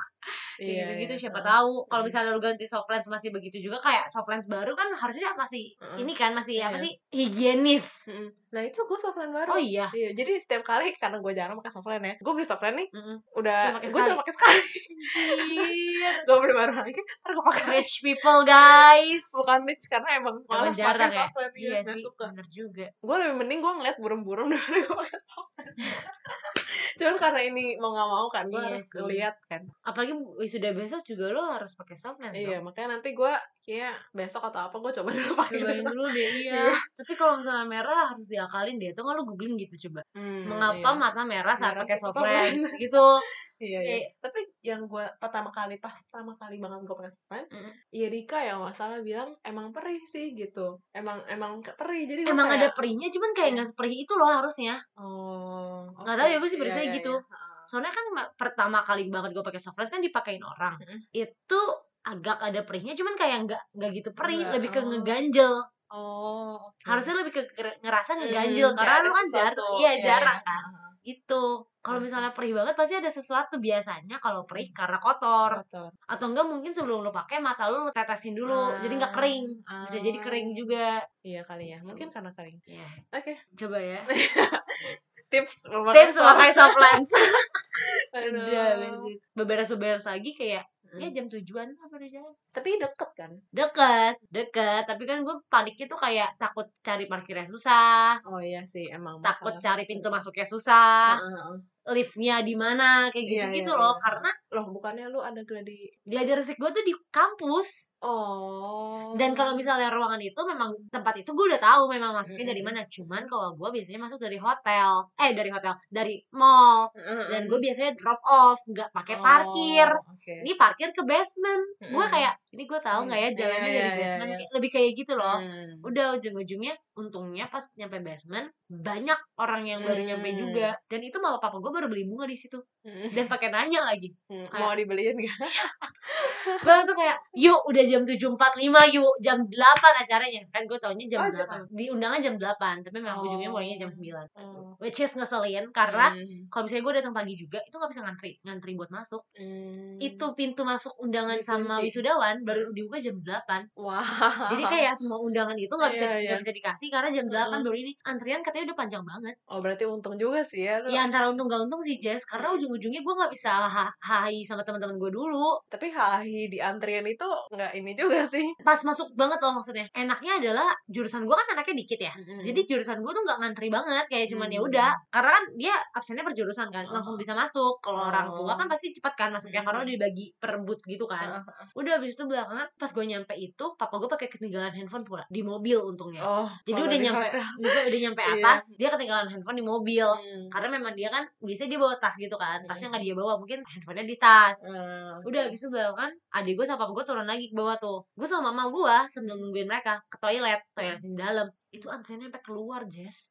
iya gitu gitu iya, siapa heeh. tahu kalau Mm. misalnya lu ganti softlands masih begitu juga kayak softlands baru kan harusnya masih Mm. ini kan masih apa Iya. sih higienis Mm-mm. Nah itu gue softland baru. oh iya Iya, jadi setiap kali karena gue jarang pakai softland ya, gue beli softland nih Mm-mm. udah gue cuma pakai sekali. [laughs] Gue beli baru lagi, ntar gue pakai rich people guys Bukan rich karena Emang malas jarang pakai ya iya iya, sih suka. bener juga Gue lebih mending gue ngeliat burung-burung [laughs] daripada gue pakai softland. Cuman karena ini mau nggak mau kan, gue Iya harus sih. lihat kan. apalagi wisuda besok juga lo harus pakai softland Iya, dong. makanya nanti gue kayak besok atau apa gue coba dulu pakai cobain dulu. deh iya tapi kalau misalnya merah harus diakalin deh tuh nggak lo googling gitu coba Hmm, mengapa iya. mata merah saat Merah pakai softlands softlands. gitu Iya, iya. Kayak- Tapi yang gue pertama kali pas pertama kali banget gue pakai softland, Mm. iya Rika yang nggak salah bilang emang perih sih gitu. Emang emang perih. Jadi emang ada kayak, perihnya cuman kayak nggak seperih itu loh harusnya Oh. Nggak oke. tahu ya, gua sih Iya, berisanya iya, gitu. iya. Soalnya kan ma- pertama kali banget gue pakai softlands kan dipakein orang Mm-mm. itu agak ada perihnya cuman kayak nggak nggak gitu perih lebih ke oh. ngeganjel Oh, oke. harusnya lebih ke ger- ngerasa Hmm, ngeganjel kayak karena ada lu kan iya Iya, jarang iya. kan Heeh. Gitu. Kalau Hmm. misalnya perih banget pasti ada sesuatu biasanya kalau perih karena kotor. Kotor. atau enggak mungkin sebelum lu pakai mata lu lu tetesin dulu jadi nggak kering. Ah, bisa jadi kering juga. Iya kali ya. Mungkin karena kering. ya Oke. coba ya. [laughs] Tips memakai tips memakai [laughs] udah beres beberes beberes lagi kayak Hmm. ya jam tujuan apa udah jalan Tapi deket kan? deket deket tapi kan gue paniknya tuh kayak takut cari parkirnya susah Oh iya sih, emang takut cari pintu masuknya susah Heeh, heeh. Liftnya di mana kayak Iya, gitu gitu iya, loh. iya. karena Loh, bukannya lu ada gladi gladi resik gue tuh di kampus. Oh. dan kalau misalnya ruangan itu memang tempat itu gue udah tahu memang masuknya dari mana. Cuman kalau gue biasanya masuk dari hotel. Eh dari hotel dari mall. Dan gue biasanya drop off nggak pakai parkir. Oh, Oke. ini parkir ke basement. Gue kayak ini gue tahu nggak ya Mm, jalannya iya, dari iya, basement iya. Kayak lebih kayak gitu loh Hmm. udah ujung-ujungnya untungnya pas nyampe basement banyak orang yang baru nyampe Hmm. juga dan itu mama papa gue baru beli bunga di situ Hmm. dan pakai nanya lagi Hmm, kayak- Mau dibeliin gak? [laughs] gue langsung kayak yuk udah jam 7.45 yuk jam 8 acaranya kan gue taunya jam Oh, 8 jam- di undangan jam 8 tapi memang Oh. ujungnya mulainya jam 9 Oh. which is ngeselin karena Hmm. kalau misalnya gue datang pagi juga itu nggak bisa ngantri ngantri buat masuk Hmm. itu pintu masuk undangan sama Dikunci. wisudawan baru dibuka jam 8 Wah. jadi kayak semua undangan itu nggak bisa Iya, iya. nggak bisa dikasih karena jam 8 Mm. baru ini antrian katanya udah panjang banget Oh berarti untung juga sih ya lu. ya antara untung gak untung sih Jess karena Hmm. ujung-ujungnya gue nggak bisa ha hai sama teman-teman gue dulu Tapi hahi di antrian itu nggak ini juga sih. pas masuk banget loh maksudnya enaknya adalah jurusan gue kan anaknya dikit ya jadi jurusan gue tuh nggak ngantri banget kayak cuman ya Hmm. udah karena kan dia absennya per jurusan kan langsung Oh. bisa masuk kalau orang tua Oh. kan pasti cepat kan masuknya karena Hmm. dibagi per boot gitu kan udah habis itu belakangan pas gue nyampe itu papa gue pakai ketinggalan handphone pula di mobil untungnya. Oh, jadi [laughs] udah nyampe udah, udah nyampe atas dia ketinggalan handphone di mobil. Hmm. karena memang dia kan biasanya dia bawa tas gitu kan. Hmm. tasnya nggak dia bawa mungkin handphonenya di tas. Eh, udah habis itu kan adik gue sama papa gue turun lagi ke bawah tuh. Gue sama mama gue sambil nungguin mereka ke toilet toilet di dalam itu antriannya sampai keluar Jess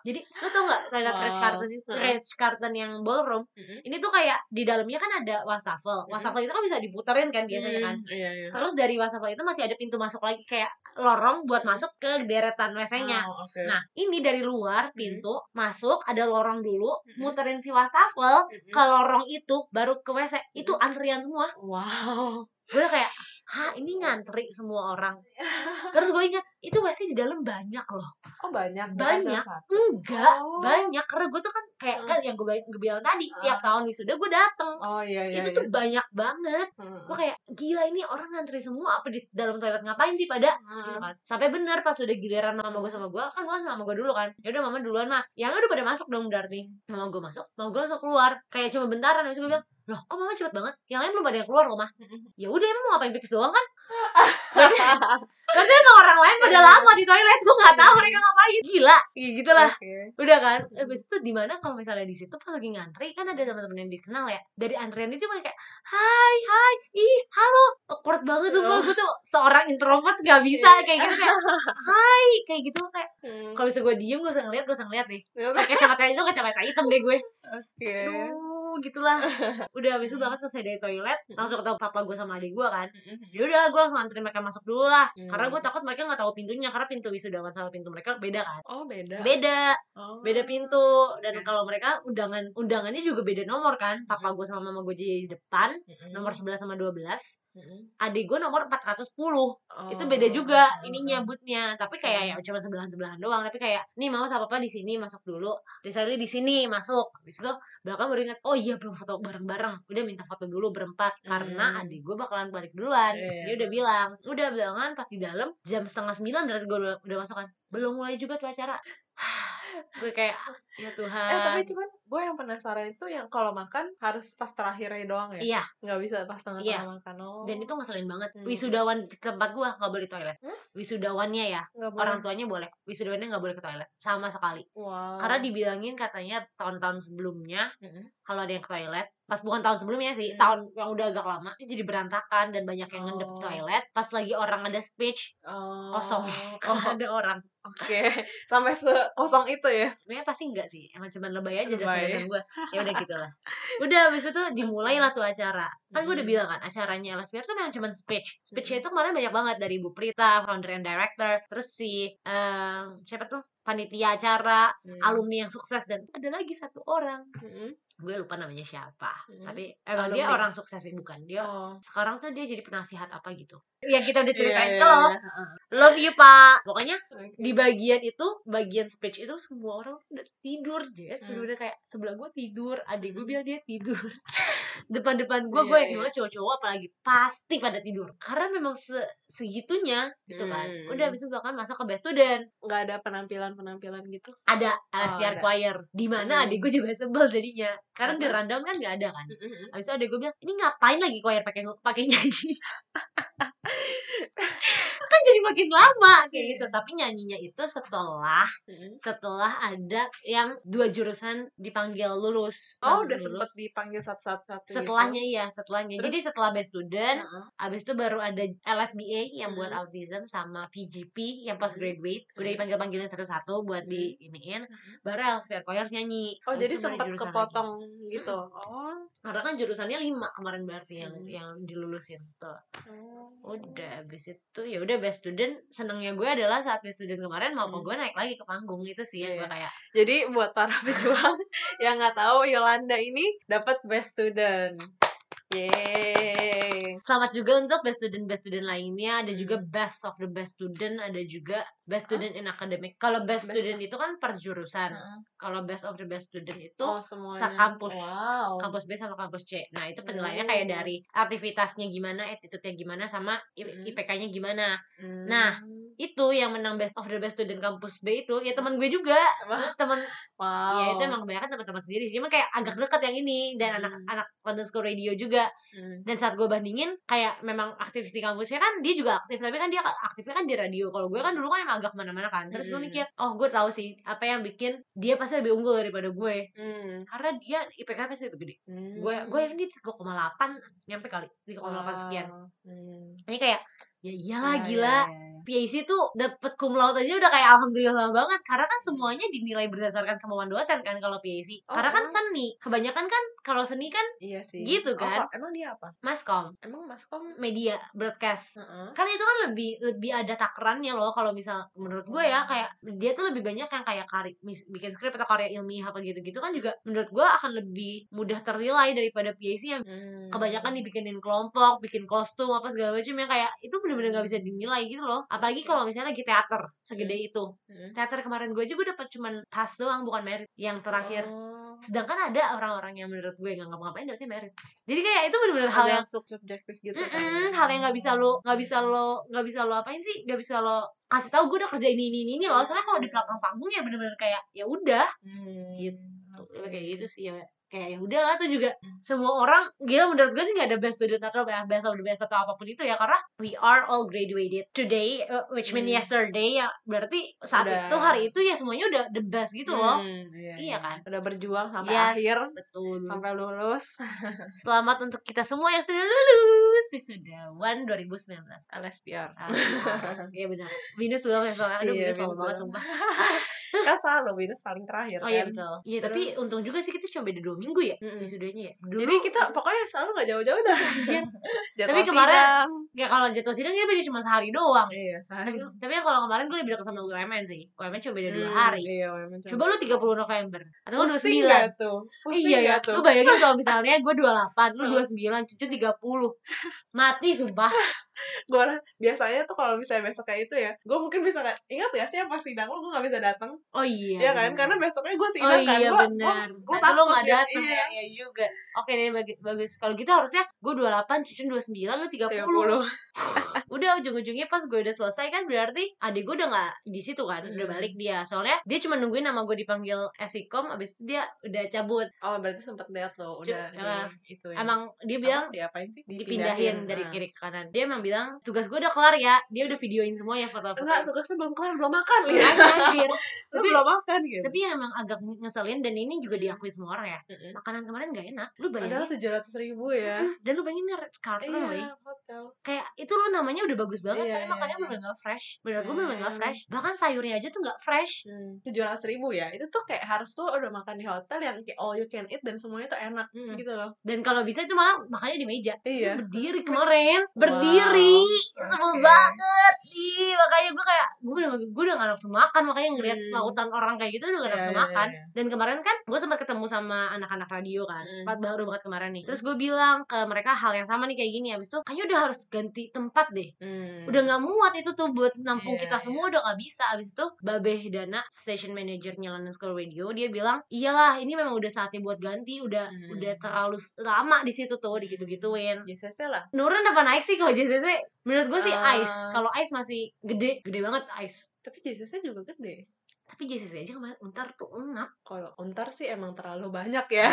jadi lo tau nggak toilet Wow. Ritz Carlton itu Carlton yang ballroom Mm-mm. ini tuh kayak di dalamnya kan ada wastafel wastafel itu kan bisa diputerin kan biasanya kan Hmm, Iya, iya. terus dari wastafel itu masih ada pintu masuk lagi kayak lorong buat masuk ke deretan WC-nya Oh, oke. Nah, ini dari luar pintu masuk ada lorong dulu, Mm-mm. muterin si wastafel Mm-mm. ke lorong itu baru ke WC. Itu antrian semua. Wow. Gue kayak, "Hah, ini ngantri semua orang." [laughs] Terus gue ingat, itu WC di dalam banyak loh. Oh, banyak. Banyak. Enggak, Oh. banyak karena gue tuh kan kayak Hmm. kan yang gue bilang, gue bilang tadi, Ah. tiap tahun wisuda gue dateng. Oh, iya, iya. itu iya. tuh banyak banget. Hmm. Gue kayak, gila ini orang ngantri semua apa di dalam toilet ngapain sih pada gitu Hmm. kan. Sampai bener pas udah giliran mama gue sama gue, kan gue sama mama gue dulu kan. Ya udah mama duluan mah. Yang udah pada masuk dong berarti. Mama gue masuk, mama gue langsung keluar. Kayak cuma bentaran habis gue bilang, "Loh, kok mama cepet banget? Yang lain belum ada yang keluar loh, mah." [laughs] Ya udah emang mau ngapain pipis doang kan? Berarti emang orang lain pada lama di toilet, gue nggak tahu mereka ngapain. Gila, kayak gitulah. Oke. Udah kan, habis itu di mana kalau misalnya di situ pas lagi ngantri kan ada teman-teman yang dikenal ya. Dari antrian itu mereka kayak, "Hai, hai, ih, halo." Awkward banget tuh, Oh. gue tuh seorang introvert gak bisa kayak gitu kayak, [laughs] "Hai," kayak gitu kayak Hmm. kalau bisa gue diem gue usah ngeliat gue usah ngeliat deh kayak kacamata itu kacamata hitam deh gue Oke. Aduh gitulah. [laughs] Udah habis itu banget selesai dari toilet Mm. langsung ketemu papa gue sama adik gue kan. Mm-mm. ya udah gue langsung antri mereka masuk dulu lah. Hmm. karena gue takut mereka nggak tahu pintunya karena pintu wisudawan sama pintu mereka beda kan. Oh, beda. beda. Oh. beda pintu. Dan kalau mereka undangan undangannya juga beda nomor kan. Papa gue sama mama gue di depan nomor 11 sama 12 Mm-mm. adik gue nomor 410 Oh. itu beda juga ininya bootnya tapi kayak ya cuma sebelahan sebelahan doang. Tapi kayak nih mama sama papa di sini masuk dulu. Rizali di sini masuk. Habis itu belakang baru ingat oh iya belum foto bareng bareng udah minta foto dulu berempat. Karena Hmm. adik gue bakalan balik duluan. Iya. dia udah bilang udah bilangan pas di dalam jam setengah sembilan berarti gue udah, udah masuk kan. Belum mulai juga tuh acara. [sighs] Gue kayak ya Tuhan Eh tapi cuman gue yang penasaran itu yang kalau makan harus pas terakhirnya doang ya? iya Nggak bisa pas tengah-tengah Iya. makan. Oh. dan itu ngeselin banget Hmm. wisudawan di tempat gue nggak boleh toilet Hah? wisudawannya ya nggak boleh. orang tuanya boleh wisudawannya nggak boleh ke toilet sama sekali Wow. karena dibilangin katanya tahun-tahun sebelumnya Mm-mm. kalau ada yang ke toilet pas bukan tahun sebelumnya sih Hmm. tahun yang udah agak lama itu jadi berantakan dan banyak yang ngendep Oh. toilet pas lagi orang ada speech Oh. kosong Oh, [laughs] kalau ada orang Oke. Sampai sekosong itu ya? sebenarnya pasti enggak sih. Emang cuma lebay aja dasar gue ya udah gitu lah. [laughs] Udah habis itu dimulai lah tuh acara. Kan gue udah Hmm. bilang kan acaranya LSPR tuh memang cuma speech. Speechnya itu kemarin banyak banget dari Bu Prita founder and director terus si eh, siapa tuh? Panitia acara Hmm. alumni yang sukses dan ada lagi satu orang. Mm-mm. Gue lupa namanya siapa Hmm. tapi emang dia Alumni. orang sukses sih bukan dia Oh. sekarang tuh dia jadi penasihat apa gitu yang kita udah ceritain Iya, ke iya, lo iya. Heeh. love you pak pokoknya Oke. di bagian itu bagian speech itu semua orang udah tidur Jess Hmm. udah kayak sebelah gue tidur adik gue bilang dia tidur [laughs] depan-depan gue Iya, gue iya. yakin banget cowok-cowok apalagi pasti pada tidur karena memang se segitunya gitu kan Hmm. udah habis itu bahkan masuk ke best student nggak ada penampilan-penampilan gitu. ada LSPR ada. choir di mana Hmm. adik gue juga sebel jadinya karena di rundown kan nggak ada kan Mm-mm. Habis itu adek gue bilang, ini ngapain lagi choir pakai pakai nyanyi? [laughs] [laughs] kan jadi makin lama kayak gitu. Iya. Tapi nyanyinya itu setelah setelah ada yang dua jurusan dipanggil lulus. Oh, udah lulus. sempet dipanggil satu-satu gitu. Setelahnya iya, setelahnya. Terus? Jadi setelah best student, Heeh. abis itu baru ada LSBA yang buat Mm. autism sama PGP yang pas graduate. Udah Mm. dipanggil-panggilin satu-satu buat Mm. di iniin. Baru LSPR choir nyanyi. Oh, Abis jadi sempat jurusan lagi. kepotong gitu. Oh. Karena kan jurusannya lima kemarin berarti yang yang dilulusin tuh. Oh. Udah habis itu ya udah best student senengnya gue adalah saat best student kemarin mau Hmm. gue naik lagi ke panggung itu sih yang Iya. gue kayak Jadi buat para [laughs] pejuang yang nggak tahu Yolanda ini dapat best student. Yeay. selamat juga untuk best student best student lainnya ada juga Hmm. best of the best student ada juga best student in academic kalau best Best student itu kan per jurusan Heeh. kalau best of the best student itu Oh, semuanya. sekampus. Wow. kampus B sama kampus C. Nah, itu penilaiannya kayak Oh. dari aktivitasnya gimana, attitude-nya gimana, sama I- Hmm. IPK-nya gimana. Hmm. Nah, itu yang menang best of the best student kampus B itu ya teman gue juga teman wow ya itu emang kebanyakan teman-teman sendiri sih cuma kayak agak dekat yang ini dan Hmm. anak-anak London School Radio juga Hmm. dan saat gue bandingin kayak memang aktivis di kampusnya kan dia juga aktif tapi kan dia aktifnya kan di radio kalau gue kan dulu kan emang agak ke mana-mana kan terus gue Mm. mikir oh gue tahu sih apa yang bikin dia pasti lebih unggul daripada gue Hmm. karena dia IPK pasti lebih gede Hmm. gue gue yakin dia 3,8 nyampe kali 3,8 sekian. Hmm. ini kayak ya iyalah Ya, gila ya, ya, ya. PAC tuh dapet cum laude aja udah kayak alhamdulillah banget karena kan semuanya dinilai berdasarkan kemauan dosen kan kalau PAC Oh, karena kan emang? seni kebanyakan kan kalau seni kan Iya sih. Gitu Oh, kan? kok- emang dia apa? maskom Emang maskom? media broadcast Heeh. kan itu kan lebih lebih ada takarannya loh kalau misal menurut gue ya Oh. kayak dia tuh lebih banyak yang kayak kari mis- bikin skrip atau karya ilmiah apa gitu-gitu kan juga menurut gue akan lebih mudah ternilai daripada PAC yang Hmm. kebanyakan dibikinin kelompok, bikin kostum apa segala macam yang kayak itu bener-bener gak bisa dinilai gitu loh. Apalagi kalau misalnya lagi teater segede itu. Hmm. Teater kemarin gue juga dapat cuman pass doang bukan merit yang terakhir. Oh. Sedangkan ada orang-orang yang menurut gue gak ngapa-ngapain dapetnya merit. Jadi kayak itu bener-bener hal yang sub subjektif gitu kan. Mm-mm, hal yang nggak bisa lo nggak bisa lo nggak bisa lo apain sih nggak bisa lo kasih tahu gue udah kerja ini ini ini loh soalnya kalau di belakang panggung ya bener-bener kayak ya udah Hmm. Gitu. Lebih kayak gitu sih ya kayak ya udah lah tuh juga semua orang gila menurut gue sih nggak ada best student atau ya best of the best atau apa pun itu ya karena we are all graduated today uh, which mean Hmm. yesterday ya berarti saat Udah. itu hari itu ya semuanya udah the best gitu loh Hmm, iya, Iya kan? Udah berjuang sampai Yes, akhir, betul sampai lulus. [laughs] selamat untuk kita semua yang sudah lulus wisuda one 2019 LSPR. Ah, Iya benar. Minus banget soalnya aduh Iya, minus banget. sumpah. [laughs] [laughs] kan selalu minus paling terakhir Oh iya kan. betul. Iya tapi untung juga sih kita cuma beda dua minggu ya Mm-mm. wisudanya ya. Dulu, Jadi kita [laughs] pokoknya selalu gak jauh-jauh dah. Anjir. [laughs] Tapi kemarin- sidang. ya kalau jadwal sidang kita beda cuma sehari doang. Iya, sehari. Tapi, tapi yang kalau kemarin gue lebih dekat sama UMN sih. UMN cuma beda dua Hmm, hari. Iya, memang Coba lu 30 November atau lu Pusing 29. gak tuh? Pusing Iya ya, tuh? lu bayangin kalau misalnya gue 28, lu Heeh. 29, cucu 30 Mati sumpah gue biasanya tuh kalau misalnya besok kayak itu ya gue mungkin bisa nggak ingat ya sih pas sidang lu gue nggak bisa datang Oh iya ya kan karena besoknya gue Oh sidang kan iya Gua- benar. gua- gua Nanti lu takut gak ya, iya. ya, ya juga. Oke deh bagi, bagus. Kalau gitu harusnya gue 28, Cucun 29, lu 30. 30 [laughs] Udah ujung-ujungnya pas gue udah selesai kan berarti adik gue udah gak di situ kan, udah balik dia. Soalnya dia cuma nungguin nama gue dipanggil Esikom, abis itu dia udah cabut. oh berarti sempet lihat lo udah Cuk, di ya. itu ya Emang dia bilang Apa, diapain sih dipindahin dari Nah. kiri ke kanan. Dia emang bilang tugas gue udah kelar ya. Dia udah videoin semua ya foto-foto. enggak tugasnya belum kelar belum makan ya [laughs] Anjir. lu Tapi belum makan gitu tapi yang emang agak ngeselin dan ini juga diakui semua orang ya. Mm-mm. Makanan kemarin gak enak. Lu padahal bayangin. tujuh ratus ribu ya Dan lu bayangin red carpet iya hotel kayak itu lo namanya udah bagus banget Iya, tapi iya, makannya iya. bener gak fresh menurut gue bener gak fresh bahkan sayurnya aja tuh gak fresh tujuh ratus ribu ya itu tuh kayak harus tuh udah makan di hotel yang kayak all you can eat dan semuanya tuh enak gitu loh dan kalau bisa itu malah makannya di meja iya Lu berdiri kemarin berdiri sebel Oke. banget sih makanya gue kayak gue udah gue udah gak nafsu makan makanya ngeliat Hmm. lautan orang kayak gitu udah gak Iya, nafsu iya, makan iya. dan kemarin kan gue sempat ketemu sama anak-anak radio kan Hmm. Baru banget kemarin nih terus gue bilang ke mereka hal yang sama nih kayak gini abis itu kayaknya udah harus ganti tempat deh Hmm. udah nggak muat itu tuh buat nampung Iya, kita iya. semua udah nggak bisa abis itu Babeh Dana station manajernya London School Radio dia bilang iyalah ini memang udah saatnya buat ganti udah Hmm. udah terlalu lama di situ tuh digitu gituin JCC lah Nurun apa naik sih kalau JCC menurut gue sih Ah. Ice kalau Ice masih gede gede banget Ice. Tapi JCC juga gede. Tapi JCC aja kemarin Untar tuh enam kalau untar sih emang terlalu banyak ya.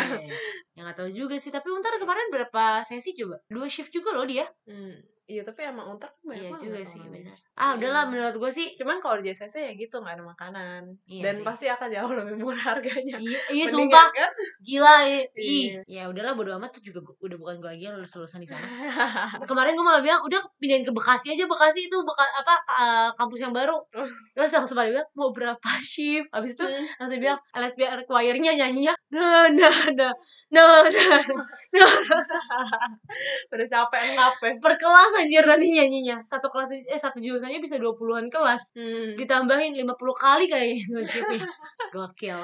Yang nggak tahu juga sih tapi Untar kemarin berapa sesi coba dua shift juga loh dia. Hmm, iya tapi emang untar kan banyak iya juga sih benar ah udahlah Iya. menurut gue sih cuman kalau di JCC ya gitu nggak ada makanan. Iya dan sih. pasti akan jauh [laughs] lebih murah harganya. Iya, iya Mendingan sumpah. kan? Gila i- ih. Iya. ya udahlah bodo amat tuh juga udah bukan gue lagi yang lulus lulusan di sana. [laughs] Kemarin gue malah bilang udah pindahin ke Bekasi aja Bekasi itu beka, apa uh, kampus yang baru. Oh. terus langsung pada bilang mau berapa shift? Habis itu Hmm. langsung bilang LSBR choir-nya nyanyinya nah nah nah nah nah nah [laughs] udah capek ngap ya anjir nanti nyanyinya. Satu kelas eh satu jurusannya bisa 20-an kelas. Hmm. ditambahin 50 kali kayaknya itu shiftnya. [laughs] Gokil.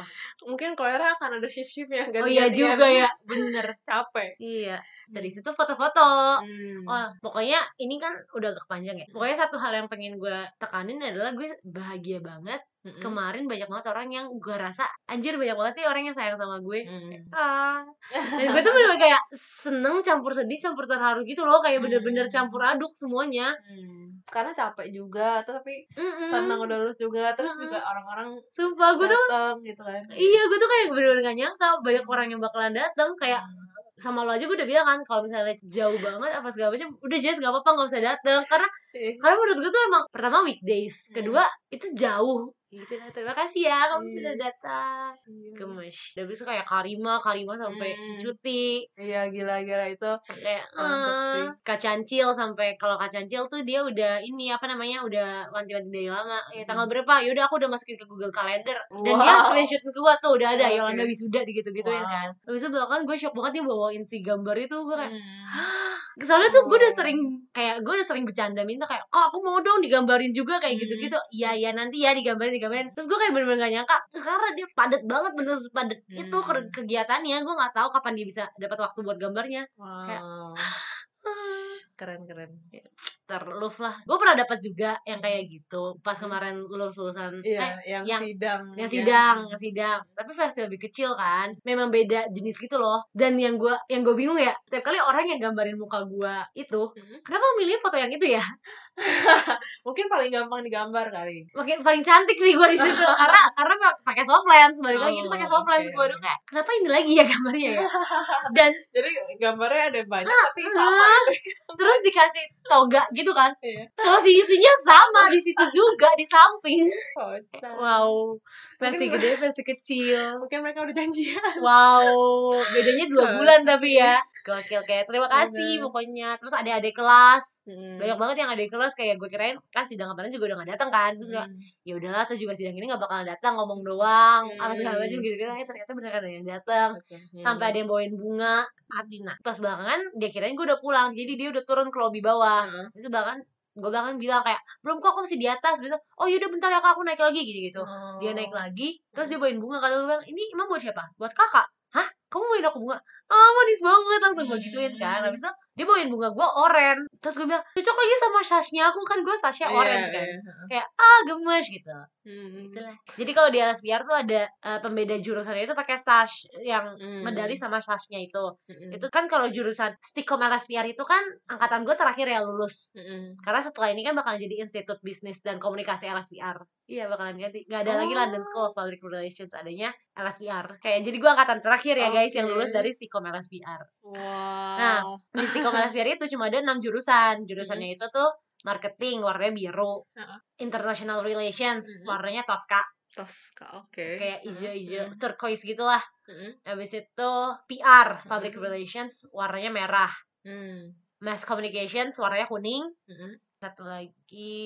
Mungkin koera akan ada shift shiftnya oh iya juga ya bener. Capek. Iya dari situ foto-foto Hmm. Oh, pokoknya ini kan udah agak panjang ya. Pokoknya satu hal yang pengen gue tekanin adalah gue bahagia banget. Mm-mm. Kemarin banyak banget orang yang gue rasa anjir banyak banget sih orang yang sayang sama gue. Hmm. Ah. [laughs] Dan gue tuh bener kayak seneng campur sedih campur terharu gitu loh, kayak bener-bener Hmm. campur aduk semuanya. Hmm. karena capek juga tapi Mm-mm. senang udah lulus juga terus Mm-mm. juga orang-orang sumpah gue tuh gitu kan iya gue tuh kayak bener-bener gak nyangka banyak orang yang bakalan datang kayak sama lo aja gue udah bilang kan kalau misalnya jauh banget apa segala macam udah jelas gak apa-apa nggak usah datang karena Iya. karena menurut gue tuh emang pertama weekdays Hmm. kedua itu jauh gitu nah, terima kasih ya kamu Iya. sudah datang Iya. gemes udah bisa kayak Karima Karima sampai Hmm. cuti iya gila-gila itu kayak ah, sih. Kak Cancil sampai kalau Kak Cancil tuh dia udah ini apa namanya udah wanti-wanti dari lama ya tanggal berapa yaudah aku udah masukin ke Google Calendar dan dia Hmm. Wow. screenshot ke gua tuh udah ada Oke. Yolanda wisuda gitu gituin Wow. kan habis itu belakangan gue shock banget dia bawain si gambar itu gue kayak Hmm. [gasps] soalnya tuh gue udah Oh. sering kayak gue udah sering bercanda minta kayak kok aku mau dong digambarin juga kayak Hmm. gitu gitu iya iya nanti ya digambarin digambarin. Terus gue kayak bener-bener gak nyangka karena dia padat banget bener padat itu Hmm. ke- kegiatannya. Gue nggak tahu kapan dia bisa dapat waktu buat gambarnya. Wow. [sighs] Keren keren. terluf lah. Gue pernah dapat juga yang kayak gitu pas kemarin lulus lulusan iya eh, yang, yang- sidang yang ya. sidang yang sidang. Tapi versi lebih kecil kan. Memang beda jenis gitu loh. Dan yang gue yang gue bingung ya setiap kali orang yang gambarin muka gue itu Hmm. kenapa milih foto yang itu ya mungkin paling gampang digambar kali. Makin paling cantik sih gue di situ. [laughs] Karena karena pak- pakai soft lens. Balik lagi itu Oh, pakai soft lens. Oke. gue kayak kenapa ini lagi ya gambarnya ya? [laughs] Dan jadi gambarnya ada banyak Ah, tapi sama gitu. Terus dikasih toga gitu kan? Iya. posisinya sama di situ juga di samping. Kocak. wow versi Mungkin- gede versi kecil mungkin mereka udah janjian wow bedanya dua bulan tapi ya gokil kayak terima kasih Bener. pokoknya terus ada adik kelas Hmm. banyak banget yang adik kelas kayak gue kirain kan sidang kemarin juga udah gak datang kan terus Hmm. ya udahlah tuh juga sidang ini gak bakalan datang ngomong doang apa segala macam Hmm. gitu gitu eh, ternyata beneran ada yang datang Oke. Hmm. sampai ada yang bawain bunga Adina pas belakangan dia kirain gue udah pulang jadi dia udah turun ke lobby bawah Heeh. terus bahkan gue bahkan bilang kayak belum kok aku masih di atas. Besok oh yaudah bentar ya kak aku naik lagi gitu gitu Oh. dia naik lagi terus dia bawain bunga kalau gue bilang ini emang buat siapa? Buat kakak? Hah? Kamu bawain aku bunga ah manis banget langsung gue gituin kan Hmm. habis itu dia bawain bunga gue oren terus gue bilang cocok lagi sama shashnya aku kan gue Sasha Iya, orange kan iya. kayak ah gemes gitu Hmm. Itulah. jadi kalau di LSPR tuh ada eh, pembeda jurusannya itu pakai sash yang Hmm. medali sama shashnya itu Hmm. itu kan kalau jurusan Stikom LSPR itu kan angkatan gue terakhir ya lulus Hmm. karena setelah ini kan bakal jadi Institut Bisnis dan Komunikasi LSPR iya bakalan ganti nggak ada lagi Oh. London School of Public Relations adanya LSPR kayak jadi gue angkatan terakhir ya guys yang lulus dari Stikom LSPR Wow. Nah, di Stikom LSPR [laughs] itu cuma ada enam jurusan jurusannya itu tuh marketing warnanya biru Heeh. international relations Mhm. warnanya Tosca Tosca, oke. kayak Hmm. hijau-hijau turquoise gitulah Hmm. habis itu PR public Mhm. relations warnanya merah Hmm. mass communications warnanya kuning Hmm. satu lagi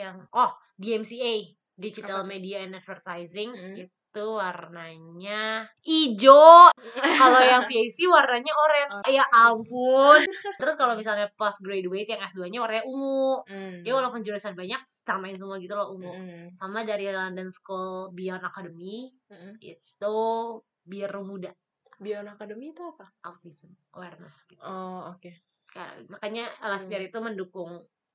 yang oh DMCA Digital Apa? Media and Advertising Mm. Itu warnanya hijau kalau yang [laughs] PAC warnanya oranye ya ampun terus kalau misalnya post graduate yang S2 nya warnanya ungu Hmm. dia walaupun jurusan banyak samain semua gitu loh ungu Hmm. sama dari London School Beyond Academy Hmm. itu biru muda Beyond Academy itu apa? autism awareness gitu Oh, oke. Ka- makanya LSPR Hmm. itu mendukung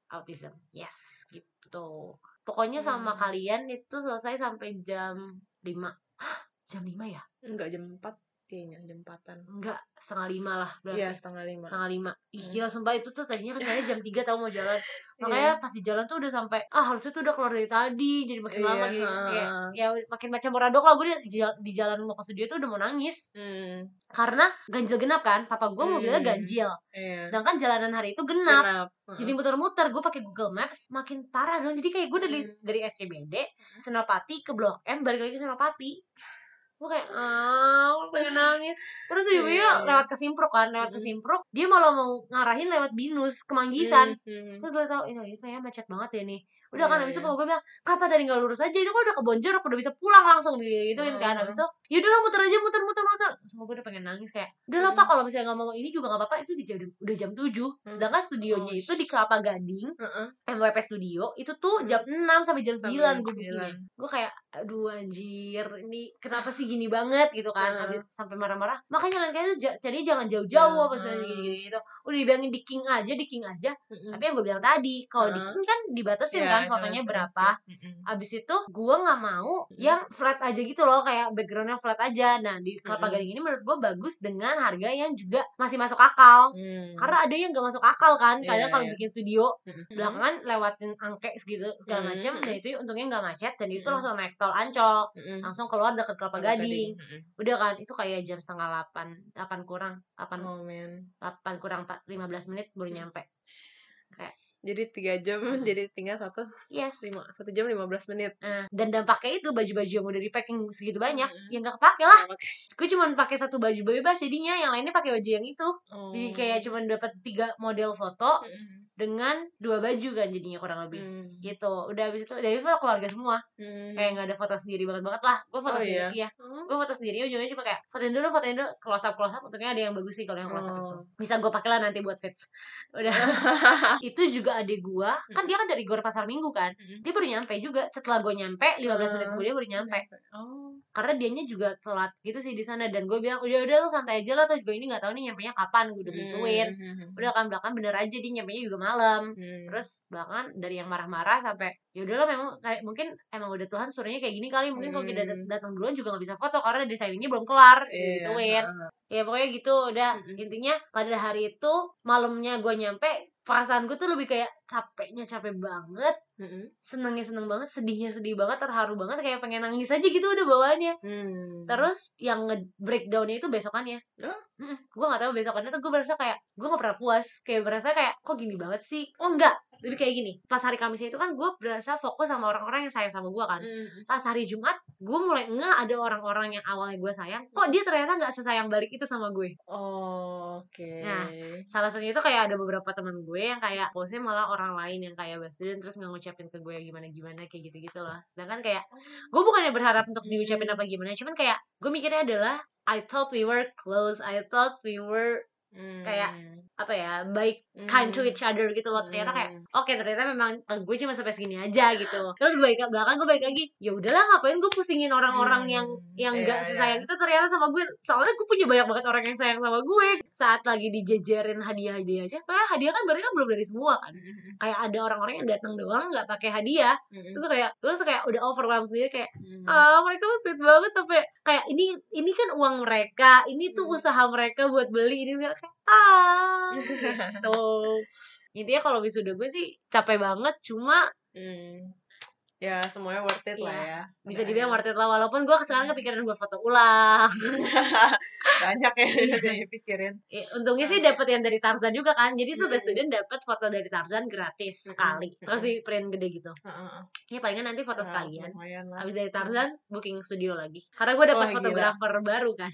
autism yes gitu pokoknya sama Hmm. kalian itu selesai sampai jam 5 jam 5 [gasps] ya? Enggak jam 4 kayaknya, jam 4-an. enggak setengah lima lah berarti Iya, setengah lima. setengah lima Hmm. gila sumpah itu tuh tadinya kan jam 3 tau mau jalan [laughs] Iya. makanya pas di jalan tuh udah sampai ah harusnya tuh udah keluar dari tadi jadi makin lama Iya, gitu kayak ya makin macam moradok lah gue di, di jalan mau ke studio tuh udah mau nangis Hmm. karena ganjil genap kan papa gue mobilnya Hmm. ganjil Iya. sedangkan jalanan hari itu genap Genap. jadi muter-muter gue pakai Google Maps makin parah dong jadi kayak gue dari Hmm. dari SCBD Senopati ke Blok M balik lagi ke Senopati gue kayak ah gue pengen nangis terus ujungnya iya. lewat ke Simpruk kan lewat ke Hmm. Simpruk dia malah mau ngarahin lewat Binus ke Manggisan Hmm. terus gue tau ini ini kayaknya macet banget ya nih udah kan Iya, habis itu iya. gue bilang kenapa tadi nggak lurus aja itu kan udah kebon jeruk udah bisa pulang langsung gitu kan Hmm. habis itu yaudah lah muter aja muter muter muter semua gue udah pengen nangis kayak udah lah pak kalau misalnya nggak mau ini juga nggak apa-apa itu di jam udah jam 7 Hmm. sedangkan studionya Oh, itu di Kelapa Gading. MWP Studio itu tuh Hmm. jam 6 sampai jam 9 Sampai jam gue bookingnya 9. gue kayak aduh anjir ini kenapa sih gini banget gitu kan Heeh. Abis sampai marah-marah makanya tuh ja- jadi jangan jauh-jauh Ya, apa segala gitu gitu udah dibilangin di king aja di king aja tapi yang gue bilang tadi kalau di king kan dibatasin Ya, kan jangan fotonya berapa? abis itu gue nggak mau yang flat aja gitu loh kayak backgroundnya flat aja. Nah di kelapa Mm-mm. gading ini menurut gue bagus dengan harga yang juga masih masuk akal. Mm. karena ada yang gak masuk akal kan kadang Iya, kalau iya. bikin studio belakangan lewatin angke segitu segala Mm, macam mm. dan itu untungnya nggak macet dan itu Mm. langsung naik tol ancol. Langsung keluar deket kelapa Kelapa gading. Udah kan itu kayak jam setengah delapan delapan kurang delapan Oh man. delapan kurang lima belas menit baru Hmm. nyampe Jadi tiga jam, Mm-mm. jadi tinggal satu Yes. lima satu jam lima belas menit. Nah, dan dampaknya itu baju-baju yang udah di packing segitu banyak Mm-mm. yang gak kepake lah Oke. gue cuma pakai satu baju bebas jadinya yang lainnya pakai baju yang itu Oh. jadi kayak cuma dapat tiga model foto Mm-mm. Dengan dua baju kan jadinya kurang lebih Mm. gitu udah habis itu dari itu keluarga semua Mm. kayak nggak ada foto sendiri banget banget lah gue foto Oh, sendiri iya? iya Oh. gue foto sendiri ujungnya cuma kayak fotoin dulu fotoin dulu close up close up untungnya ada yang bagus sih kalau yang close up itu Oh. bisa gue pakai lah nanti buat fits udah [laughs] itu juga adik gue kan dia kan dari gor pasar minggu kan Mm-mm. dia baru nyampe juga setelah gue nyampe 15 menit Ah. kemudian baru nyampe Oh. karena dianya juga telat gitu sih di sana dan gue bilang udah udah lu santai aja lah tuh gue ini nggak tahu nih nyampe nya kapan gue udah gituin Mm. udah kan belakang bener aja dia nyampe juga malam Mm. terus belakangan dari yang marah-marah sampai ya udahlah memang kayak mungkin emang udah Tuhan suruhnya kayak gini kali mungkin kalau kita Hmm. datang duluan juga nggak bisa foto karena desainnya belum kelar Iya, gituin heeh. ya pokoknya gitu udah Mm-mm. intinya pada hari itu malamnya gue nyampe perasaanku tuh lebih kayak capeknya capek banget Mm-mm. senengnya seneng banget sedihnya sedih banget terharu banget kayak pengen nangis aja gitu udah bawaannya Mm. terus yang nge breakdownnya itu besokannya Oh. gue gak tahu besokannya tuh gue berasa kayak gue gak pernah puas kayak berasa kayak kok gini banget sih oh enggak lebih kayak gini pas hari Kamis itu kan gue berasa fokus sama orang-orang yang sayang sama gue kan Mm. pas hari Jumat gue mulai enggak ada orang-orang yang awalnya gue sayang kok dia ternyata nggak sesayang balik itu sama gue Oh, oke. Nah, salah satunya itu kayak ada beberapa teman gue yang kayak postnya malah orang lain yang kayak Basudin terus nggak ngucapin ke gue gimana gimana kayak gitu gitu loh sedangkan kayak gue bukannya berharap untuk diucapin apa gimana cuman kayak gue mikirnya adalah I thought we were close I thought we were Mm. kayak apa ya baik kind to each other gitu loh ternyata kayak Mm. oke ternyata memang eh, gue cuma sampai segini aja gitu terus balik ke belakang gue balik lagi ya udahlah ngapain gue pusingin orang-orang Hmm. yang yang nggak iya. sesayang itu ternyata sama gue soalnya gue punya banyak banget orang yang sayang sama gue saat lagi dijejerin hadiah-hadiah aja karena hadiah kan berarti kan belum dari semua kan Mm. kayak ada orang-orang yang datang doang nggak pakai hadiah Mm. itu kayak gue tuh kayak udah overwhelmed sendiri kayak Mm. ah mereka sweet banget sampai kayak ini ini kan uang mereka ini tuh Hmm. usaha mereka buat beli ini kayak ah gitu [laughs] intinya kalau wisuda gue sih capek banget cuma Mm. Ya, semuanya worth it lah Iya. ya. bisa Pada dibilang worth it lah walaupun gue sekarang kepikiran buat foto ulang [laughs] Banyak ya yang dipikirin. Eh, untungnya sih dapet yang dari Tarzan juga kan jadi tuh Hmm. best student dapat foto dari Tarzan gratis Hmm. sekali terus Hmm. di print gede gitu ya palingan nanti foto Nah, sekalian lah. Habis dari Tarzan booking studio lagi karena gue dapat gila. fotografer baru kan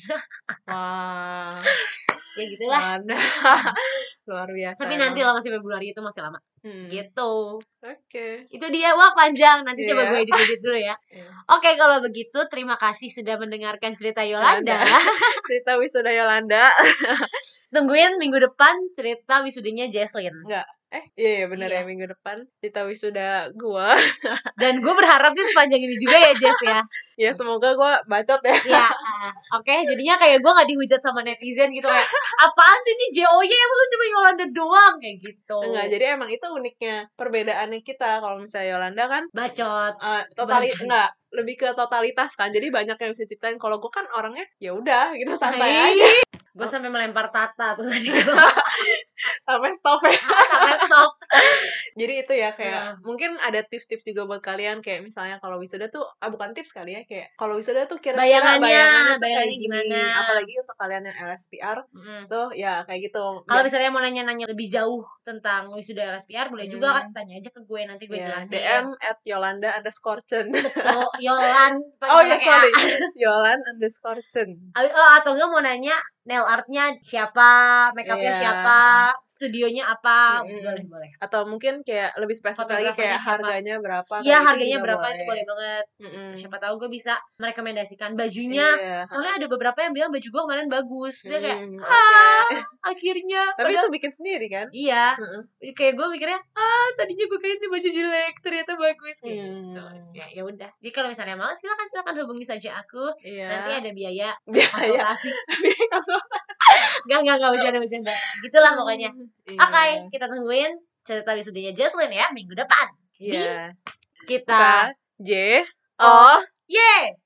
Wah. [laughs] ya gitulah Anda. [laughs] [laughs] Luar biasa. tapi nanti lah masih Februari itu masih lama Hmm. gitu Oke. itu dia wah panjang nanti coba Iya. gue edit edit dulu ya [laughs] Iya. oke kalau begitu terima kasih sudah mendengarkan cerita Yolanda Cerita wisuda Yolanda. tungguin minggu depan cerita wisudanya Jesslyn Eh, iya, iya bener Iya. ya minggu depan cerita wisuda gua. dan gue berharap sih sepanjang ini juga ya Jess ya ya semoga gua bacot ya. ya ah, oke jadinya kayak gue nggak dihujat sama netizen gitu kayak apaan sih ini JO-nya emang lu cuma Yolanda doang kayak gitu Enggak, jadi emang itu uniknya perbedaannya kita. Kalau misalnya Yolanda kan bacot eh, totali Sebagai- enggak lebih ke totalitas kan. Jadi banyak yang bisa ceritain. Kalau gua kan orangnya ya udah gitu santai Hei. aja gue sampai melempar tata tuh tadi [laughs] sampai stop ya. sampai stop [laughs] Jadi itu ya kayak Nah. mungkin ada tips-tips juga buat kalian kayak misalnya kalau wisuda tuh ah bukan tips kali ya kayak kalau wisuda tuh kira-kira Bayangannya, bayangannya, tuh bayangannya kayak gini. gimana. Apalagi untuk kalian yang LSPR Mm. tuh ya kayak gitu. Kalau Ya, misalnya mau nanya-nanya lebih jauh tentang wisuda LSPR boleh juga Hmm. kan tanya aja ke gue nanti gue ya, jelasin. DM at Yolanda underscore Chen. Tuh, Yolan [laughs] Oh ya sorry, [laughs] Yolan underscore Chen. Oh, atau enggak mau nanya nail artnya siapa, makeupnya Iya. siapa, studionya apa, Mm-mm. boleh boleh. Atau mungkin kayak lebih spesifik lagi kayak siapa? harganya berapa. Iya harganya berapa itu boleh banget. Mm-mm. Siapa tahu gue bisa merekomendasikan bajunya. Iya. Soalnya ada beberapa yang bilang baju gue kemarin bagus. Dia kayak Mm, ah, [laughs] akhirnya Tapi Padahal- itu bikin sendiri kan? iya Heeh. kayak gue mikirnya ah tadinya gue kayaknya baju jelek ternyata bagus gitu Hmm. ya ya udah jadi kalau misalnya mau silakan silakan hubungi saja aku Iya. nanti ada biaya biaya. konsultasi Gak, gak, gak, bercanda, bercanda Gitulah pokoknya Iya. Oke, kita tungguin cerita wisudanya Jocelyn ya Minggu depan. Iya. Kita. Kita J O Yeay